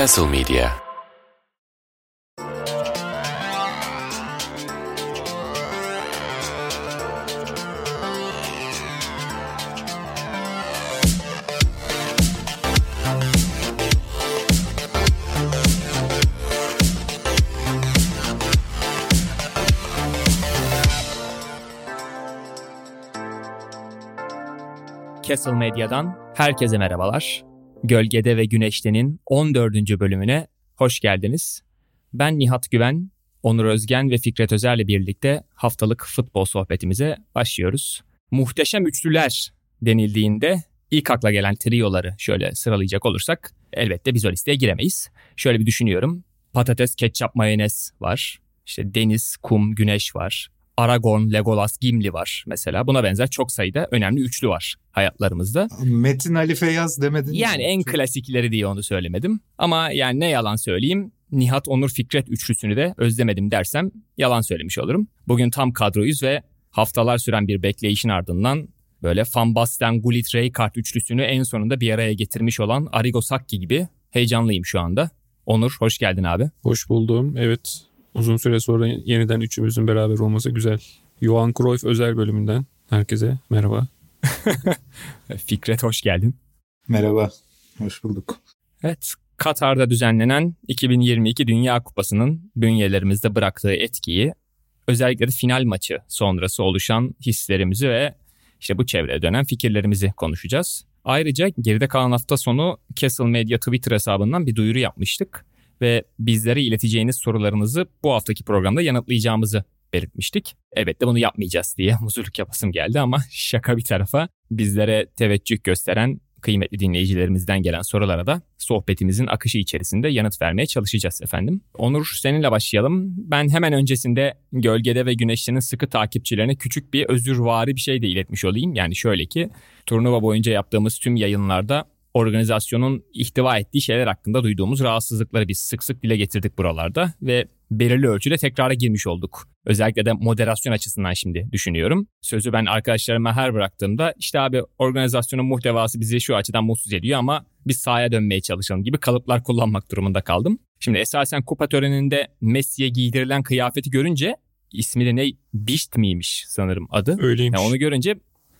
Castle Media Castle Medya'dan herkese merhabalar. Gölgede ve Güneşte'nin 14. bölümüne hoş geldiniz. Ben Nihat Güven, Onur Özgen ve Fikret Özer'le birlikte haftalık futbol sohbetimize başlıyoruz. Muhteşem üçlüler denildiğinde ilk akla gelen trioları şöyle sıralayacak olursak elbette biz o listeye giremeyiz. Şöyle bir düşünüyorum. Patates, ketçap, mayonez var. İşte deniz, kum, güneş var. Aragorn, Legolas, Gimli var mesela. Buna benzer çok sayıda önemli üçlü var hayatlarımızda. Metin Ali Feyyaz demedin Yani en klasikleri diye onu söylemedim. Ama yani ne yalan söyleyeyim Nihat Onur Fikret üçlüsünü de özlemedim dersem yalan söylemiş olurum. Bugün tam kadroyuz ve haftalar süren bir bekleyişin ardından böyle Van Basten, Gullit, Rijkaard üçlüsünü en sonunda bir araya getirmiş olan Arrigo Sacchi gibi heyecanlıyım şu anda. Onur hoş geldin abi. Hoş buldum. Evet uzun süre sonra yeniden üçümüzün beraber olması güzel. Johan Cruyff özel bölümünden herkese merhaba. Fikret hoş geldin. Merhaba, hoş bulduk. Evet, Katar'da düzenlenen 2022 Dünya Kupası'nın bünyelerimizde bıraktığı etkiyi özellikle de final maçı sonrası oluşan hislerimizi ve işte bu çevreye dönen fikirlerimizi konuşacağız. Ayrıca geride kalan hafta sonu Castle Media Twitter hesabından bir duyuru yapmıştık ve bizlere ileteceğiniz sorularınızı bu haftaki programda yanıtlayacağımızı belirtmiştik. Evet de bunu yapmayacağız diye muzurluk yapasım geldi ama şaka bir tarafa bizlere teveccüh gösteren kıymetli dinleyicilerimizden gelen sorulara da sohbetimizin akışı içerisinde yanıt vermeye çalışacağız efendim. Onur seninle başlayalım. Ben hemen öncesinde Gölgede ve Güneşli'nin sıkı takipçilerine küçük bir özürvari bir şey de iletmiş olayım. Yani şöyle ki turnuva boyunca yaptığımız tüm yayınlarda organizasyonun ihtiva ettiği şeyler hakkında duyduğumuz rahatsızlıkları biz sık sık dile getirdik buralarda ve belirli ölçüde tekrara girmiş olduk. Özellikle de moderasyon açısından şimdi düşünüyorum. Sözü ben arkadaşlarıma her bıraktığımda işte abi organizasyonun muhtevası bizi şu açıdan mutsuz ediyor ama biz sahaya dönmeye çalışalım gibi kalıplar kullanmak durumunda kaldım. Şimdi esasen kupa töreninde Messi'ye giydirilen kıyafeti görünce ismi de ne? Bişt miymiş sanırım adı. Öyleymiş. Yani onu görünce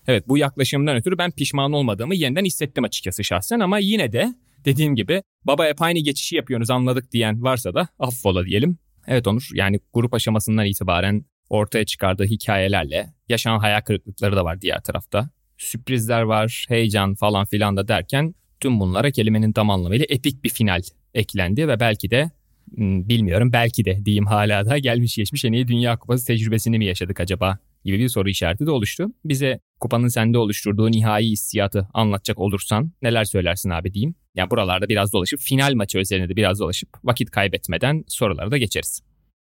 Evet bu yaklaşımdan ötürü ben pişman olmadığımı yeniden hissettim açıkçası şahsen ama yine de dediğim gibi baba hep aynı geçişi yapıyorsunuz anladık diyen varsa da affola diyelim. Evet Onur yani grup aşamasından itibaren ortaya çıkardığı hikayelerle yaşanan hayal kırıklıkları da var diğer tarafta. Sürprizler var, heyecan falan filan da derken tüm bunlara kelimenin tam anlamıyla epik bir final eklendi ve belki de hmm, bilmiyorum belki de diyeyim hala da gelmiş geçmiş en iyi Dünya Kupası tecrübesini mi yaşadık acaba gibi bir soru işareti de oluştu. Bize kupanın sende oluşturduğu nihai hissiyatı anlatacak olursan neler söylersin abi diyeyim. Yani buralarda biraz dolaşıp final maçı üzerine de biraz dolaşıp vakit kaybetmeden sorulara da geçeriz.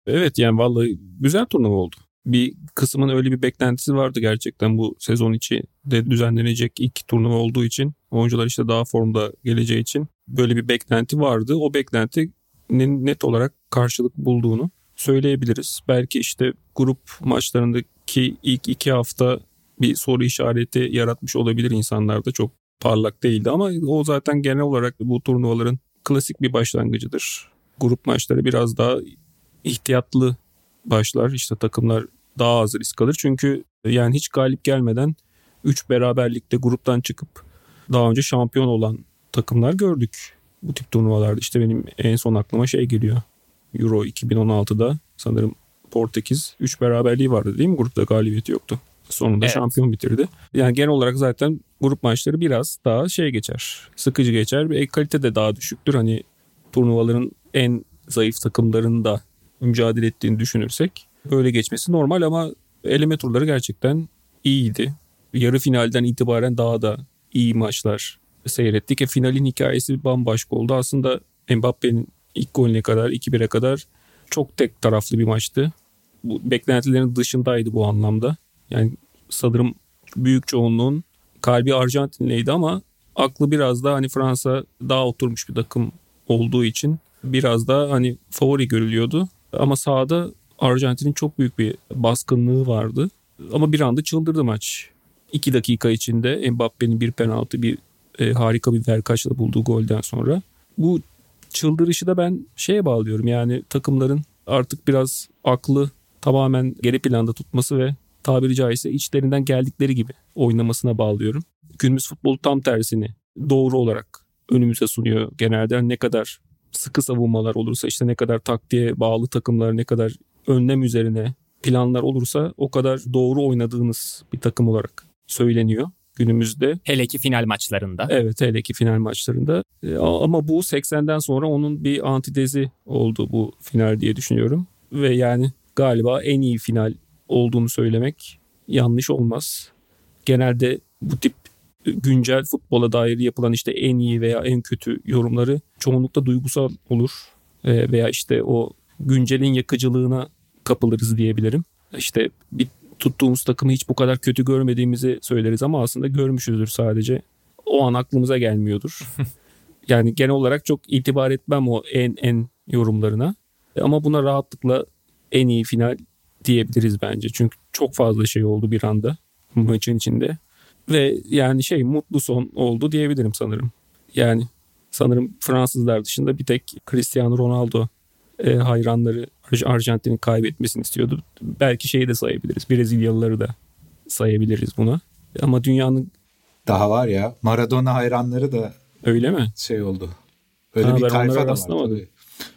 Evet yani vallahi güzel turnuva oldu. Bir kısmın öyle bir beklentisi vardı gerçekten bu sezon içi de düzenlenecek ilk turnuva olduğu için. Oyuncular işte daha formda geleceği için böyle bir beklenti vardı. O beklentinin net olarak karşılık bulduğunu söyleyebiliriz. Belki işte grup maçlarındaki ilk iki hafta bir soru işareti yaratmış olabilir insanlarda çok parlak değildi ama o zaten genel olarak bu turnuvaların klasik bir başlangıcıdır. Grup maçları biraz daha ihtiyatlı başlar. İşte takımlar daha az risk alır. Çünkü yani hiç galip gelmeden 3 beraberlikte gruptan çıkıp daha önce şampiyon olan takımlar gördük. Bu tip turnuvalarda işte benim en son aklıma şey geliyor. Euro 2016'da sanırım Portekiz 3 beraberliği vardı değil mi? Grupta galibiyeti yoktu. Sonunda Evet. şampiyon bitirdi. Yani genel olarak zaten grup maçları biraz daha şey geçer. Sıkıcı geçer ve kalite de daha düşüktür. Hani turnuvaların en zayıf takımlarının da mücadele ettiğini düşünürsek böyle geçmesi normal ama eleme turları gerçekten iyiydi. Yarı finalden itibaren daha da iyi maçlar seyrettik. E, finalin hikayesi bambaşka oldu. Aslında Mbappe'nin ilk golüne kadar 2-1'e kadar çok tek taraflı bir maçtı. Bu beklentilerin dışındaydı bu anlamda. Yani sanırım büyük çoğunluğun kalbi Arjantinliydi ama aklı biraz da hani Fransa daha oturmuş bir takım olduğu için biraz da hani favori görülüyordu. Ama sahada Arjantin'in çok büyük bir baskınlığı vardı. Ama bir anda çıldırdı maç. İki dakika içinde Mbappe'nin bir penaltı bir e, harika bir verkaçla bulduğu golden sonra. Bu çıldırışı da ben şeye bağlıyorum. Yani takımların artık biraz aklı tamamen geri planda tutması ve tabiri caizse içlerinden geldikleri gibi oynamasına bağlıyorum. Günümüz futbolu tam tersini doğru olarak önümüze sunuyor genelde. Ne kadar sıkı savunmalar olursa işte ne kadar taktiğe bağlı takımlar ne kadar önlem üzerine planlar olursa o kadar doğru oynadığınız bir takım olarak söyleniyor günümüzde. Hele ki final maçlarında. Evet hele ki final maçlarında. E, ama bu 80'den sonra onun bir antitezi oldu bu final diye düşünüyorum. Ve yani galiba en iyi final olduğunu söylemek yanlış olmaz. Genelde bu tip güncel futbola dair yapılan işte en iyi veya en kötü yorumları çoğunlukla duygusal olur. E, veya işte o güncelin yakıcılığına kapılırız diyebilirim. İşte bir tuttuğumuz takımı hiç bu kadar kötü görmediğimizi söyleriz ama aslında görmüşüzdür sadece. O an aklımıza gelmiyordur. yani genel olarak çok itibar etmem o en en yorumlarına. Ama buna rahatlıkla en iyi final diyebiliriz bence. Çünkü çok fazla şey oldu bir anda maçın içinde. Ve yani şey mutlu son oldu diyebilirim sanırım. Yani sanırım Fransızlar dışında bir tek Cristiano Ronaldo e, hayranları Arjantin'in kaybetmesini istiyordu. Belki şeyi de sayabiliriz. Brezilyalıları da sayabiliriz buna. Ama dünyanın daha var ya Maradona hayranları da öyle mi? Şey oldu. Öyle ha, bir tayfa da var tabii.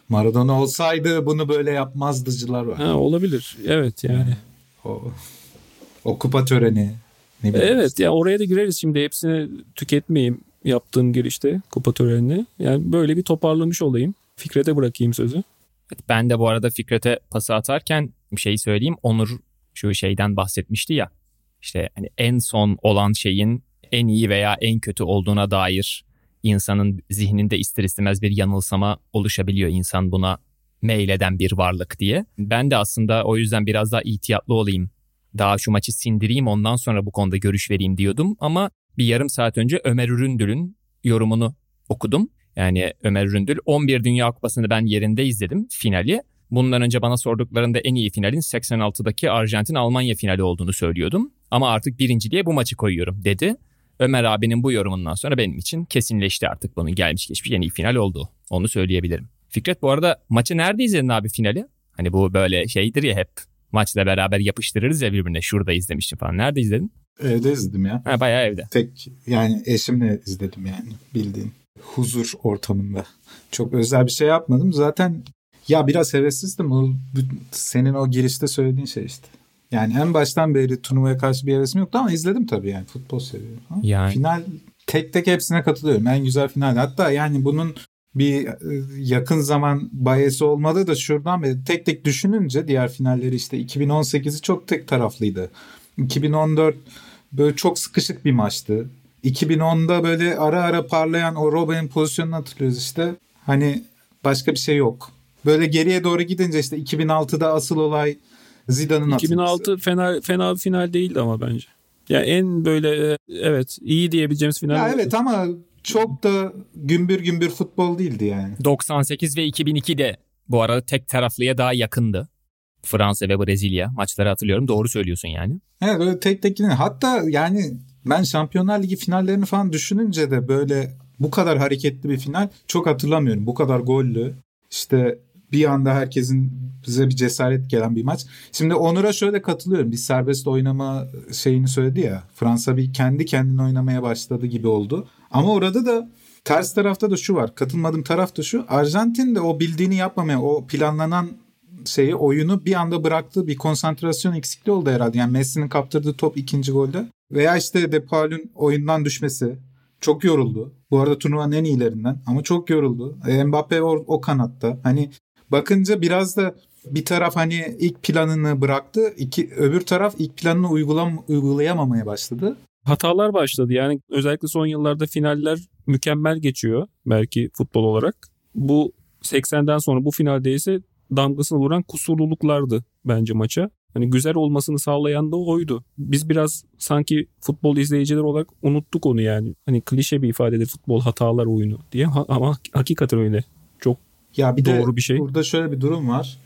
Maradona olsaydı bunu böyle yapmazdıcılar var. Ha, olabilir. Evet yani. O, o kupa töreni. Ne evet ya oraya da gireriz şimdi hepsini tüketmeyeyim yaptığım girişte kupa törenini. Yani böyle bir toparlamış olayım. Fikret'e bırakayım sözü. Ben de bu arada Fikret'e pası atarken bir şey söyleyeyim. Onur şu şeyden bahsetmişti ya. İşte hani en son olan şeyin en iyi veya en kötü olduğuna dair insanın zihninde ister istemez bir yanılsama oluşabiliyor. İnsan buna meyleden bir varlık diye. Ben de aslında o yüzden biraz daha ihtiyatlı olayım. Daha şu maçı sindireyim ondan sonra bu konuda görüş vereyim diyordum. Ama bir yarım saat önce Ömer Üründül'ün yorumunu okudum. Yani Ömer Ründül 11 Dünya Kupası'nı ben yerinde izledim finali. Bundan önce bana sorduklarında en iyi finalin 86'daki Arjantin-Almanya finali olduğunu söylüyordum. Ama artık birinciliğe bu maçı koyuyorum dedi. Ömer abinin bu yorumundan sonra benim için kesinleşti artık bunun gelmiş geçmiş en iyi final oldu. Onu söyleyebilirim. Fikret bu arada maçı nerede izledin abi finali? Hani bu böyle şeydir ya hep maçla beraber yapıştırırız ya birbirine şurada izlemiştim falan. Nerede izledin? Evde izledim ya. Ha, bayağı evde. Tek yani eşimle izledim yani bildiğin huzur ortamında. Çok özel bir şey yapmadım. Zaten ya biraz hevessizdim. O, senin o girişte söylediğin şey işte. Yani en baştan beri turnuvaya karşı bir hevesim yoktu ama izledim tabii yani futbol seviyorum. Yani. Final tek tek hepsine katılıyorum. En güzel final. Hatta yani bunun bir e, yakın zaman bayesi olmadı da şuradan beri tek tek düşününce diğer finalleri işte 2018'i çok tek taraflıydı. 2014 böyle çok sıkışık bir maçtı. 2010'da böyle ara ara parlayan o Robben'in pozisyonunu hatırlıyoruz işte. Hani başka bir şey yok. Böyle geriye doğru gidince işte 2006'da asıl olay Zidane'ın 2006 fena fena bir final değildi ama bence. Ya yani en böyle e, evet iyi diyebileceğimiz final. Ya evet ama çok da gümbür gümbür futbol değildi yani. 98 ve 2002 de bu arada tek taraflıya daha yakındı. Fransa ve Brezilya maçları hatırlıyorum. Doğru söylüyorsun yani. Evet böyle tek tek yine. Hatta yani ben Şampiyonlar Ligi finallerini falan düşününce de böyle bu kadar hareketli bir final çok hatırlamıyorum. Bu kadar gollü. İşte bir anda herkesin bize bir cesaret gelen bir maç. Şimdi Onur'a şöyle katılıyorum. Bir serbest oynama şeyini söyledi ya. Fransa bir kendi kendine oynamaya başladı gibi oldu. Ama orada da ters tarafta da şu var. Katılmadığım taraf da şu. Arjantin de o bildiğini yapmamaya, o planlanan şeyi oyunu bir anda bıraktığı bir konsantrasyon eksikliği oldu herhalde. Yani Messi'nin kaptırdığı top ikinci golde. Veya işte De Paul'ün oyundan düşmesi. Çok yoruldu. Bu arada turnuvanın en iyilerinden ama çok yoruldu. E, Mbappe o, o kanatta. Hani bakınca biraz da bir taraf hani ilk planını bıraktı. iki öbür taraf ilk planını uygulam uygulayamamaya başladı. Hatalar başladı. Yani özellikle son yıllarda finaller mükemmel geçiyor belki futbol olarak. Bu 80'den sonra bu finalde ise damgasını vuran kusurluluklardı bence maça. Hani güzel olmasını sağlayan da oydu. Biz biraz sanki futbol izleyiciler olarak unuttuk onu yani. Hani klişe bir ifadedir futbol hatalar oyunu diye ama hakikaten öyle. Ya bir doğru de bir şey. Burada şöyle bir durum var.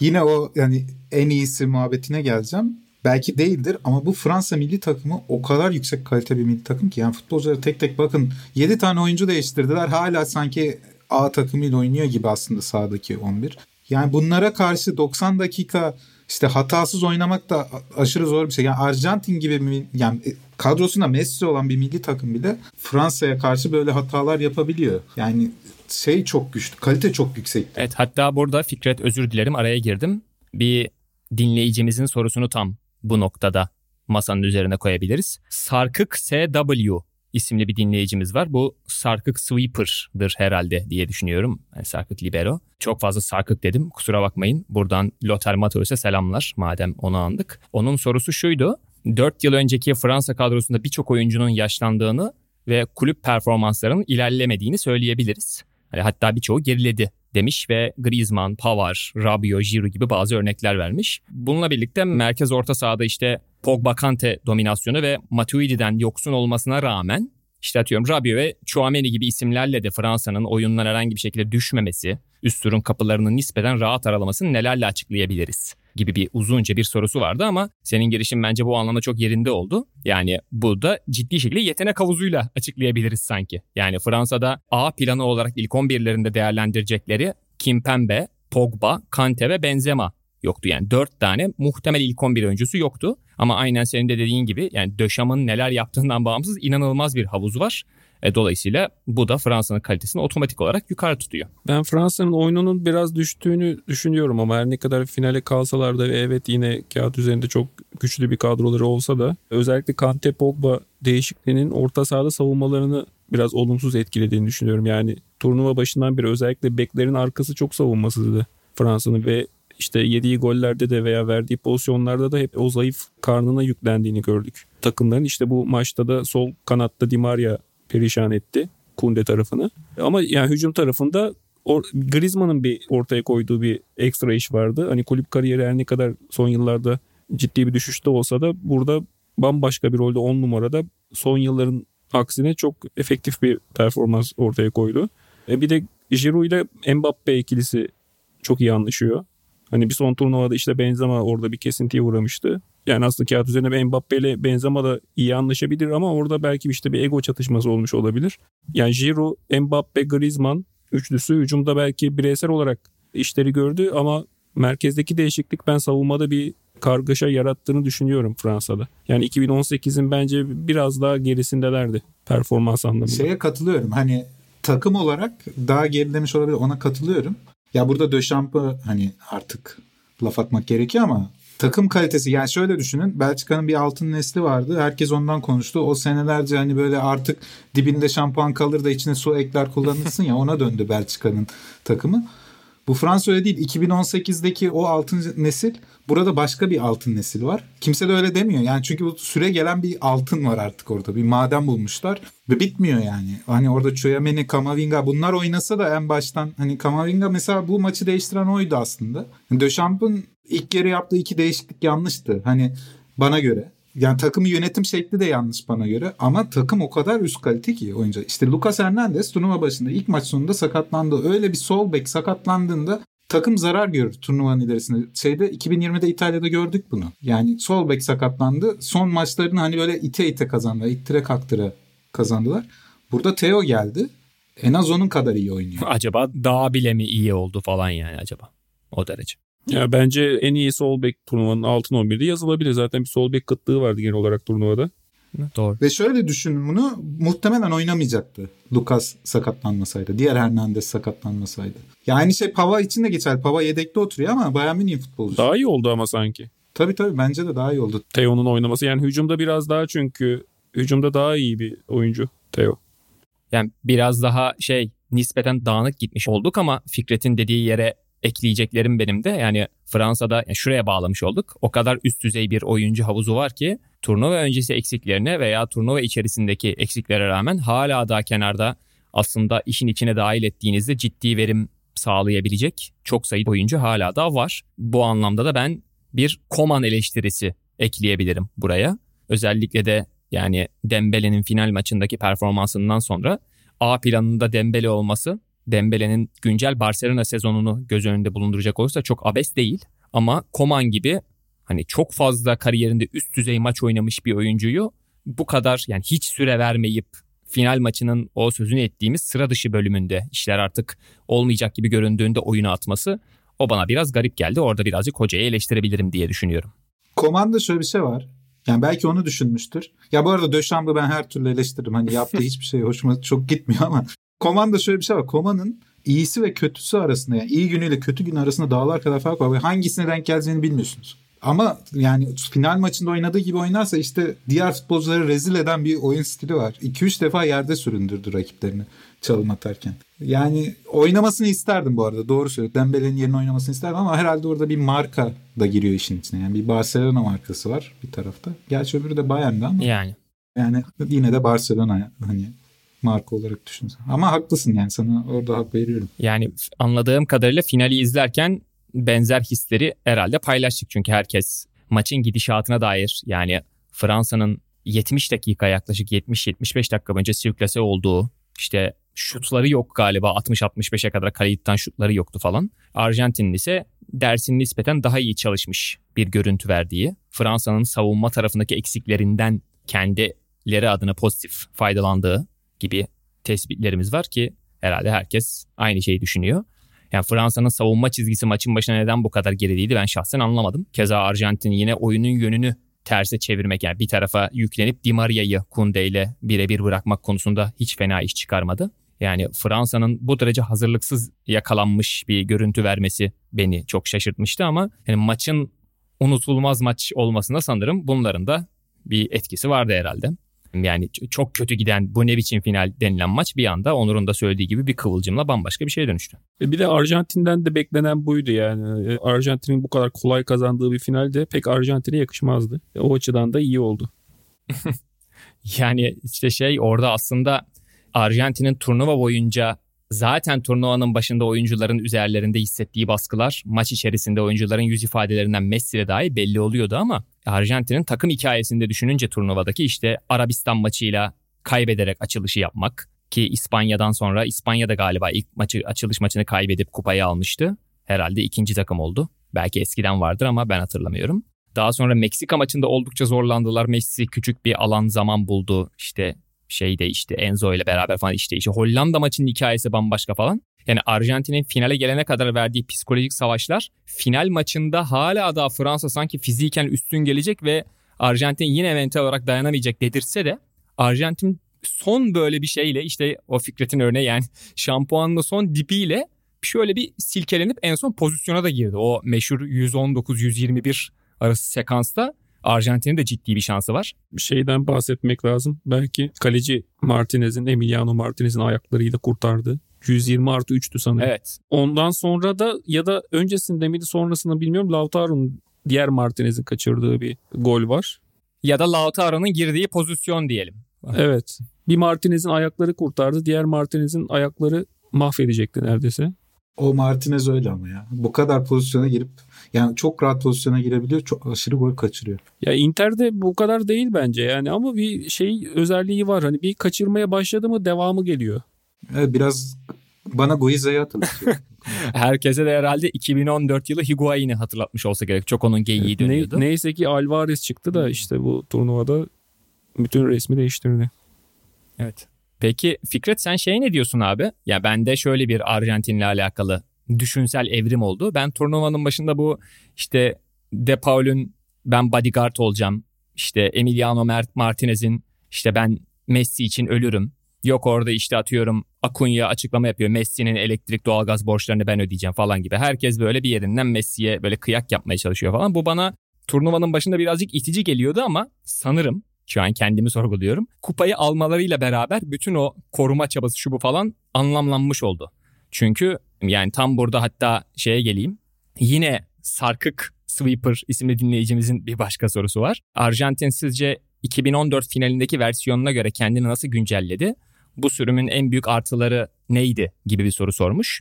Yine o yani en iyisi muhabbetine geleceğim. Belki değildir ama bu Fransa milli takımı o kadar yüksek kalite bir milli takım ki yani futbolcuları tek tek bakın 7 tane oyuncu değiştirdiler. Hala sanki A takımıyla oynuyor gibi aslında sahadaki 11. Yani bunlara karşı 90 dakika işte hatasız oynamak da aşırı zor bir şey. Yani Arjantin gibi mi, yani e, kadrosunda Messi olan bir milli takım bile Fransa'ya karşı böyle hatalar yapabiliyor. Yani şey çok güçlü, kalite çok yüksek. Evet hatta burada Fikret özür dilerim araya girdim. Bir dinleyicimizin sorusunu tam bu noktada masanın üzerine koyabiliriz. Sarkık SW isimli bir dinleyicimiz var. Bu Sarkık Sweeper'dır herhalde diye düşünüyorum. Yani Sarkık Libero. Çok fazla Sarkık dedim kusura bakmayın. Buradan Lothar Matthäus'e selamlar madem onu andık. Onun sorusu şuydu. 4 yıl önceki Fransa kadrosunda birçok oyuncunun yaşlandığını ve kulüp performanslarının ilerlemediğini söyleyebiliriz. Yani hatta birçoğu geriledi demiş ve Griezmann, Pavard, Rabiot, Giroud gibi bazı örnekler vermiş. Bununla birlikte merkez orta sahada işte Pogba Kante dominasyonu ve Matuidi'den yoksun olmasına rağmen işte atıyorum Rabiot ve Chouameni gibi isimlerle de Fransa'nın oyundan herhangi bir şekilde düşmemesi, üst turun kapılarını nispeten rahat aralamasını nelerle açıklayabiliriz? Gibi bir uzunca bir sorusu vardı ama senin girişin bence bu anlamda çok yerinde oldu. Yani bu da ciddi şekilde yetenek havuzuyla açıklayabiliriz sanki. Yani Fransa'da A planı olarak ilk 11'lerinde değerlendirecekleri Kimpembe, Pogba, Kante ve Benzema yoktu. Yani 4 tane muhtemel ilk 11 oyuncusu yoktu. Ama aynen senin de dediğin gibi yani Döşam'ın neler yaptığından bağımsız inanılmaz bir havuz var. E, dolayısıyla bu da Fransa'nın kalitesini otomatik olarak yukarı tutuyor. Ben Fransa'nın oyununun biraz düştüğünü düşünüyorum ama her ne kadar finale kalsalar da evet yine kağıt üzerinde çok güçlü bir kadroları olsa da özellikle Kante Pogba değişikliğinin orta sahada savunmalarını biraz olumsuz etkilediğini düşünüyorum. Yani turnuva başından beri özellikle beklerin arkası çok savunmasızdı Fransa'nın ve işte yediği gollerde de veya verdiği pozisyonlarda da hep o zayıf karnına yüklendiğini gördük. Takımların işte bu maçta da sol kanatta Di Maria perişan etti Kunde tarafını. Ama yani hücum tarafında or, Griezmann'ın bir ortaya koyduğu bir ekstra iş vardı. Hani kulüp kariyeri her ne kadar son yıllarda ciddi bir düşüşte olsa da burada bambaşka bir rolde 10 numarada son yılların aksine çok efektif bir performans ortaya koydu. E bir de Giroud ile Mbappe ikilisi çok iyi anlaşıyor. Hani bir son turnuvada işte Benzema orada bir kesintiye uğramıştı. Yani aslında kağıt üzerinde Mbappe ile Benzema da iyi anlaşabilir ama orada belki işte bir ego çatışması olmuş olabilir. Yani Giroud, Mbappe, Griezmann üçlüsü hücumda belki bireysel olarak işleri gördü ama merkezdeki değişiklik ben savunmada bir kargaşa yarattığını düşünüyorum Fransa'da. Yani 2018'in bence biraz daha gerisindelerdi performans anlamında. Şeye katılıyorum. Hani takım olarak daha gerilemiş olabilir ona katılıyorum. Ya burada Döşamp'ı hani artık laf atmak gerekiyor ama takım kalitesi yani şöyle düşünün Belçika'nın bir altın nesli vardı herkes ondan konuştu o senelerce hani böyle artık dibinde şampuan kalır da içine su ekler kullanırsın ya ona döndü Belçika'nın takımı. Bu Fransa öyle değil 2018'deki o altın nesil burada başka bir altın nesil var. Kimse de öyle demiyor yani çünkü bu süre gelen bir altın var artık orada bir maden bulmuşlar ve bitmiyor yani. Hani orada Chouameni, Kamavinga bunlar oynasa da en baştan hani Kamavinga mesela bu maçı değiştiren oydu aslında. Döşamp'ın ilk yarı yaptığı iki değişiklik yanlıştı. Hani bana göre. Yani takımı yönetim şekli de yanlış bana göre. Ama takım o kadar üst kalite ki oyuncu. İşte Lucas Hernandez turnuva başında ilk maç sonunda sakatlandı. Öyle bir sol bek sakatlandığında takım zarar görür turnuvanın ilerisinde. Şeyde 2020'de İtalya'da gördük bunu. Yani sol bek sakatlandı. Son maçlarını hani böyle ite ite kazandılar. İttire kaktıra kazandılar. Burada Theo geldi. En az onun kadar iyi oynuyor. Acaba daha bile mi iyi oldu falan yani acaba? O derece. Ya bence en iyi sol bek turnuvanın altın 11'de yazılabilir. Zaten bir sol bek kıtlığı vardı genel olarak turnuvada. Doğru. Ve şöyle düşünün bunu muhtemelen oynamayacaktı Lucas sakatlanmasaydı. Diğer Hernandez sakatlanmasaydı. Ya aynı şey Pava için de geçer. Pava yedekte oturuyor ama Bayern Münih futbolcusu. Daha iyi oldu ama sanki. Tabii tabii bence de daha iyi oldu. Theo'nun oynaması yani hücumda biraz daha çünkü hücumda daha iyi bir oyuncu Theo. Yani biraz daha şey nispeten dağınık gitmiş olduk ama Fikret'in dediği yere ekleyeceklerim benim de. Yani Fransa'da yani şuraya bağlamış olduk. O kadar üst düzey bir oyuncu havuzu var ki turnuva öncesi eksiklerine veya turnuva içerisindeki eksiklere rağmen hala daha kenarda aslında işin içine dahil ettiğinizde ciddi verim sağlayabilecek çok sayıda oyuncu hala da var. Bu anlamda da ben bir Koman eleştirisi ekleyebilirim buraya. Özellikle de yani Dembele'nin final maçındaki performansından sonra A planında Dembele olması Dembele'nin güncel Barcelona sezonunu göz önünde bulunduracak olursa çok abes değil. Ama Koman gibi hani çok fazla kariyerinde üst düzey maç oynamış bir oyuncuyu bu kadar yani hiç süre vermeyip final maçının o sözünü ettiğimiz sıra dışı bölümünde işler artık olmayacak gibi göründüğünde oyuna atması o bana biraz garip geldi. Orada birazcık hocayı eleştirebilirim diye düşünüyorum. Komanda şöyle bir şey var. Yani belki onu düşünmüştür. Ya bu arada Döşamb'ı ben her türlü eleştiririm. Hani yaptığı hiçbir şey hoşuma çok gitmiyor ama Komanda şöyle bir şey var. Koma'nın iyisi ve kötüsü arasında yani iyi günüyle kötü gün arasında dağlar kadar fark var. Ve hangisine denk geleceğini bilmiyorsunuz. Ama yani final maçında oynadığı gibi oynarsa işte diğer futbolcuları rezil eden bir oyun stili var. 2-3 defa yerde süründürdü rakiplerini çalım atarken. Yani oynamasını isterdim bu arada. Doğru söylüyor. Dembele'nin yerine oynamasını isterdim ama herhalde orada bir marka da giriyor işin içine. Yani bir Barcelona markası var bir tarafta. Gerçi öbürü de Bayern'de ama. Yani. Yani yine de Barcelona hani marka olarak düşünsen. Ama haklısın yani sana orada hak veriyorum. Yani anladığım kadarıyla finali izlerken benzer hisleri herhalde paylaştık. Çünkü herkes maçın gidişatına dair yani Fransa'nın 70 dakika yaklaşık 70-75 dakika önce sirklase olduğu işte şutları yok galiba 60-65'e kadar kaleyi şutları yoktu falan. Arjantin'in ise dersin nispeten daha iyi çalışmış bir görüntü verdiği, Fransa'nın savunma tarafındaki eksiklerinden kendileri adına pozitif faydalandığı gibi tespitlerimiz var ki herhalde herkes aynı şeyi düşünüyor. Yani Fransa'nın savunma çizgisi maçın başına neden bu kadar gerideydi ben şahsen anlamadım. Keza Arjantin yine oyunun yönünü terse çevirmek yani bir tarafa yüklenip Di Maria'yı Kunde ile birebir bırakmak konusunda hiç fena iş çıkarmadı. Yani Fransa'nın bu derece hazırlıksız yakalanmış bir görüntü vermesi beni çok şaşırtmıştı ama yani maçın unutulmaz maç olmasında sanırım bunların da bir etkisi vardı herhalde. Yani çok kötü giden bu ne biçim final denilen maç bir anda Onur'un da söylediği gibi bir kıvılcımla bambaşka bir şeye dönüştü. E bir de Arjantin'den de beklenen buydu yani. E, Arjantin'in bu kadar kolay kazandığı bir finalde pek Arjantin'e yakışmazdı. E, o açıdan da iyi oldu. yani işte şey orada aslında Arjantin'in turnuva boyunca zaten turnuvanın başında oyuncuların üzerlerinde hissettiği baskılar maç içerisinde oyuncuların yüz ifadelerinden Messi'ye dahi belli oluyordu ama Arjantin'in takım hikayesinde düşününce turnuvadaki işte Arabistan maçıyla kaybederek açılışı yapmak ki İspanya'dan sonra İspanya'da galiba ilk maçı açılış maçını kaybedip kupayı almıştı. Herhalde ikinci takım oldu. Belki eskiden vardır ama ben hatırlamıyorum. Daha sonra Meksika maçında oldukça zorlandılar. Messi küçük bir alan zaman buldu. İşte şeyde işte Enzo ile beraber falan işte işte Hollanda maçının hikayesi bambaşka falan. Yani Arjantin'in finale gelene kadar verdiği psikolojik savaşlar final maçında hala daha Fransa sanki fiziken üstün gelecek ve Arjantin yine mental olarak dayanamayacak dedirse de Arjantin son böyle bir şeyle işte o Fikret'in örneği yani şampuanla son dipiyle şöyle bir silkelenip en son pozisyona da girdi. O meşhur 119-121 arası sekansta Arjantin'in de ciddi bir şansı var. Bir şeyden bahsetmek lazım. Belki kaleci Martinez'in, Emiliano Martinez'in ayaklarıyla kurtardı. 120 artı 3'tü sanırım. Evet. Ondan sonra da ya da öncesinde miydi sonrasında bilmiyorum Lautaro'nun diğer Martinez'in kaçırdığı bir gol var. Ya da Lautaro'nun girdiği pozisyon diyelim. Evet. Bir Martinez'in ayakları kurtardı. Diğer Martinez'in ayakları mahvedecekti neredeyse. O Martinez öyle ama ya. Bu kadar pozisyona girip yani çok rahat pozisyona girebiliyor. Çok aşırı gol kaçırıyor. Ya Inter'de bu kadar değil bence yani ama bir şey özelliği var. Hani bir kaçırmaya başladı mı devamı geliyor. Evet, biraz bana Guiza'yı hatırlatıyor. Herkese de herhalde 2014 yılı Higuain'i hatırlatmış olsa gerek. Çok onun geyiği dönüyordu. Ne, neyse ki Alvarez çıktı da işte bu turnuvada bütün resmi değiştirdi. Evet. Peki Fikret sen şey ne diyorsun abi? Ya bende şöyle bir Arjantin'le alakalı düşünsel evrim oldu. Ben turnuvanın başında bu işte De Paul'ün ben bodyguard olacağım. İşte Emiliano Martinez'in işte ben Messi için ölürüm. Yok orada işte atıyorum Akunya açıklama yapıyor. Messi'nin elektrik doğalgaz borçlarını ben ödeyeceğim falan gibi. Herkes böyle bir yerinden Messi'ye böyle kıyak yapmaya çalışıyor falan. Bu bana turnuvanın başında birazcık itici geliyordu ama sanırım şu an kendimi sorguluyorum. Kupayı almalarıyla beraber bütün o koruma çabası şu bu falan anlamlanmış oldu. Çünkü yani tam burada hatta şeye geleyim. Yine Sarkık Sweeper isimli dinleyicimizin bir başka sorusu var. Arjantin sizce 2014 finalindeki versiyonuna göre kendini nasıl güncelledi? Bu sürümün en büyük artıları neydi gibi bir soru sormuş.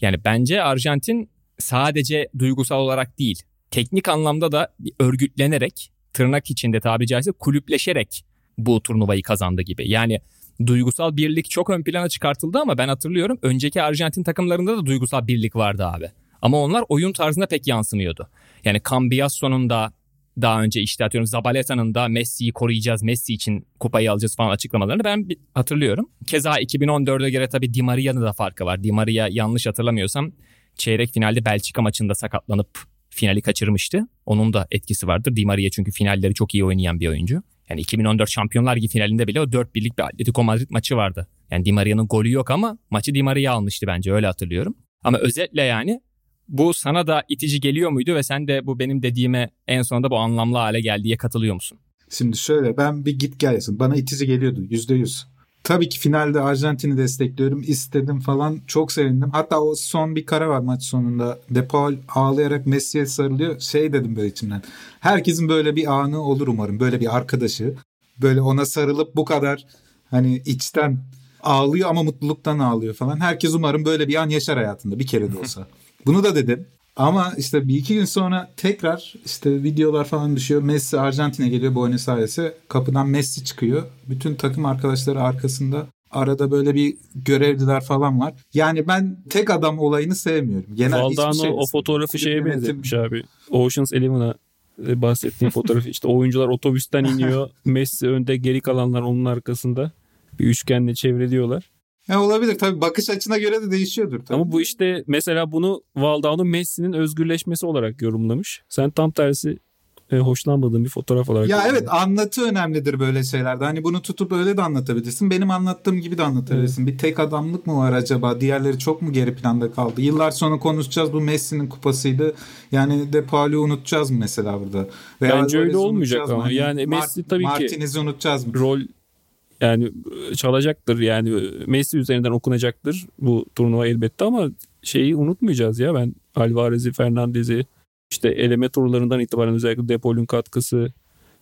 Yani bence Arjantin sadece duygusal olarak değil, teknik anlamda da örgütlenerek, tırnak içinde tabi caizse kulüpleşerek bu turnuvayı kazandı gibi. Yani duygusal birlik çok ön plana çıkartıldı ama ben hatırlıyorum önceki Arjantin takımlarında da duygusal birlik vardı abi. Ama onlar oyun tarzına pek yansımıyordu. Yani Cambiasso'nun da daha önce işte atıyorum Zabaleta'nın da Messi'yi koruyacağız, Messi için kupayı alacağız falan açıklamalarını ben hatırlıyorum. Keza 2014'e göre tabii Di Maria'nın da farkı var. Di Maria yanlış hatırlamıyorsam çeyrek finalde Belçika maçında sakatlanıp finali kaçırmıştı. Onun da etkisi vardır. Di Maria çünkü finalleri çok iyi oynayan bir oyuncu. Yani 2014 Şampiyonlar Ligi finalinde bile o 4 birlik bir Atletico Madrid maçı vardı. Yani Di Maria'nın golü yok ama maçı Di Maria almıştı bence öyle hatırlıyorum. Ama özetle yani bu sana da itici geliyor muydu ve sen de bu benim dediğime en sonunda bu anlamlı hale geldiye katılıyor musun? Şimdi şöyle ben bir git gelsin. Bana itici geliyordu yüzde yüz. Tabii ki finalde Arjantin'i destekliyorum. istedim falan. Çok sevindim. Hatta o son bir kare var maç sonunda. De Paul ağlayarak Messi'ye sarılıyor. Şey dedim böyle içimden. Herkesin böyle bir anı olur umarım. Böyle bir arkadaşı. Böyle ona sarılıp bu kadar hani içten ağlıyor ama mutluluktan ağlıyor falan. Herkes umarım böyle bir an yaşar hayatında bir kere de olsa. Bunu da dedim. Ama işte bir iki gün sonra tekrar işte videolar falan düşüyor. Messi Arjantin'e geliyor Buenos Aires'e. Kapıdan Messi çıkıyor. Bütün takım arkadaşları arkasında. Arada böyle bir görevliler falan var. Yani ben tek adam olayını sevmiyorum. Genel Valdano şey o fotoğrafı şeye benzetmiş abi. Ocean's Eleven'a e, bahsettiğim fotoğrafı. işte oyuncular otobüsten iniyor. Messi önde geri kalanlar onun arkasında. Bir üçgenle çevreliyorlar. Ya olabilir tabii bakış açına göre de değişiyordur. Tabii. Ama bu işte mesela bunu Valdano Messi'nin özgürleşmesi olarak yorumlamış. Sen tam tersi e, hoşlanmadığın bir fotoğraf olarak. Ya evet anlatı önemlidir böyle şeylerde. Hani bunu tutup öyle de anlatabilirsin. Benim anlattığım gibi de anlatabilirsin. Evet. Bir tek adamlık mı var acaba? Diğerleri çok mu geri planda kaldı? Yıllar sonra konuşacağız bu Messi'nin kupasıydı. Yani De Paul'u unutacağız mı mesela burada? Veya Bence öyle olmayacak ama. Hani Yani Messi tabii Martinez'i ki Martinez'i unutacağız mı? Rol yani çalacaktır yani Messi üzerinden okunacaktır bu turnuva elbette ama şeyi unutmayacağız ya ben Alvarez'i, Fernandez'i işte eleme turlarından itibaren özellikle Depol'ün katkısı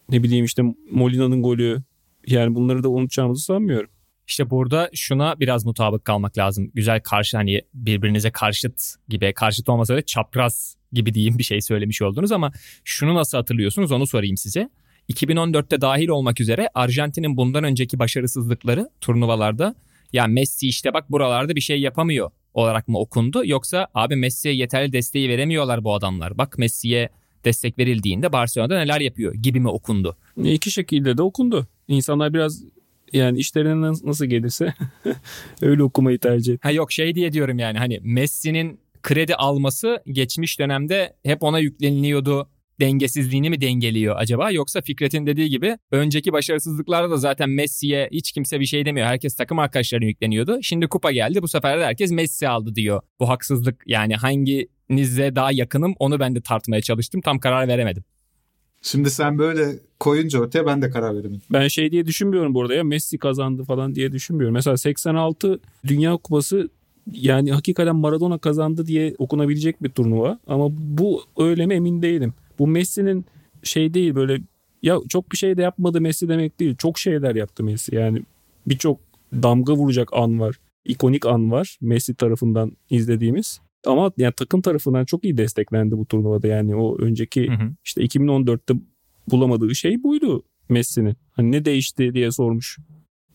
ne bileyim işte Molina'nın golü yani bunları da unutacağımızı sanmıyorum. İşte burada şuna biraz mutabık kalmak lazım. Güzel karşı hani birbirinize karşıt gibi karşıt olmasa da çapraz gibi diyeyim bir şey söylemiş oldunuz ama şunu nasıl hatırlıyorsunuz onu sorayım size. 2014'te dahil olmak üzere Arjantin'in bundan önceki başarısızlıkları turnuvalarda ya Messi işte bak buralarda bir şey yapamıyor olarak mı okundu yoksa abi Messi'ye yeterli desteği veremiyorlar bu adamlar. Bak Messi'ye destek verildiğinde Barcelona'da neler yapıyor gibi mi okundu? İki şekilde de okundu. İnsanlar biraz yani işlerine nasıl gelirse öyle okumayı tercih etti. Ha yok şey diye diyorum yani hani Messi'nin kredi alması geçmiş dönemde hep ona yükleniliyordu dengesizliğini mi dengeliyor acaba? Yoksa Fikret'in dediği gibi önceki başarısızlıklarda da zaten Messi'ye hiç kimse bir şey demiyor. Herkes takım arkadaşlarına yükleniyordu. Şimdi kupa geldi bu sefer de herkes Messi aldı diyor. Bu haksızlık yani hanginize daha yakınım onu ben de tartmaya çalıştım. Tam karar veremedim. Şimdi sen böyle koyunca ortaya ben de karar veremedim. Ben şey diye düşünmüyorum burada ya Messi kazandı falan diye düşünmüyorum. Mesela 86 Dünya Kupası yani hakikaten Maradona kazandı diye okunabilecek bir turnuva. Ama bu öyle mi emin değilim. Bu Messi'nin şey değil böyle ya çok bir şey de yapmadı Messi demek değil. Çok şeyler yaptı Messi. Yani birçok damga vuracak an var. ikonik an var Messi tarafından izlediğimiz. Ama yani takım tarafından çok iyi desteklendi bu turnuvada. Yani o önceki hı hı. işte 2014'te bulamadığı şey buydu Messi'nin. Hani ne değişti diye sormuş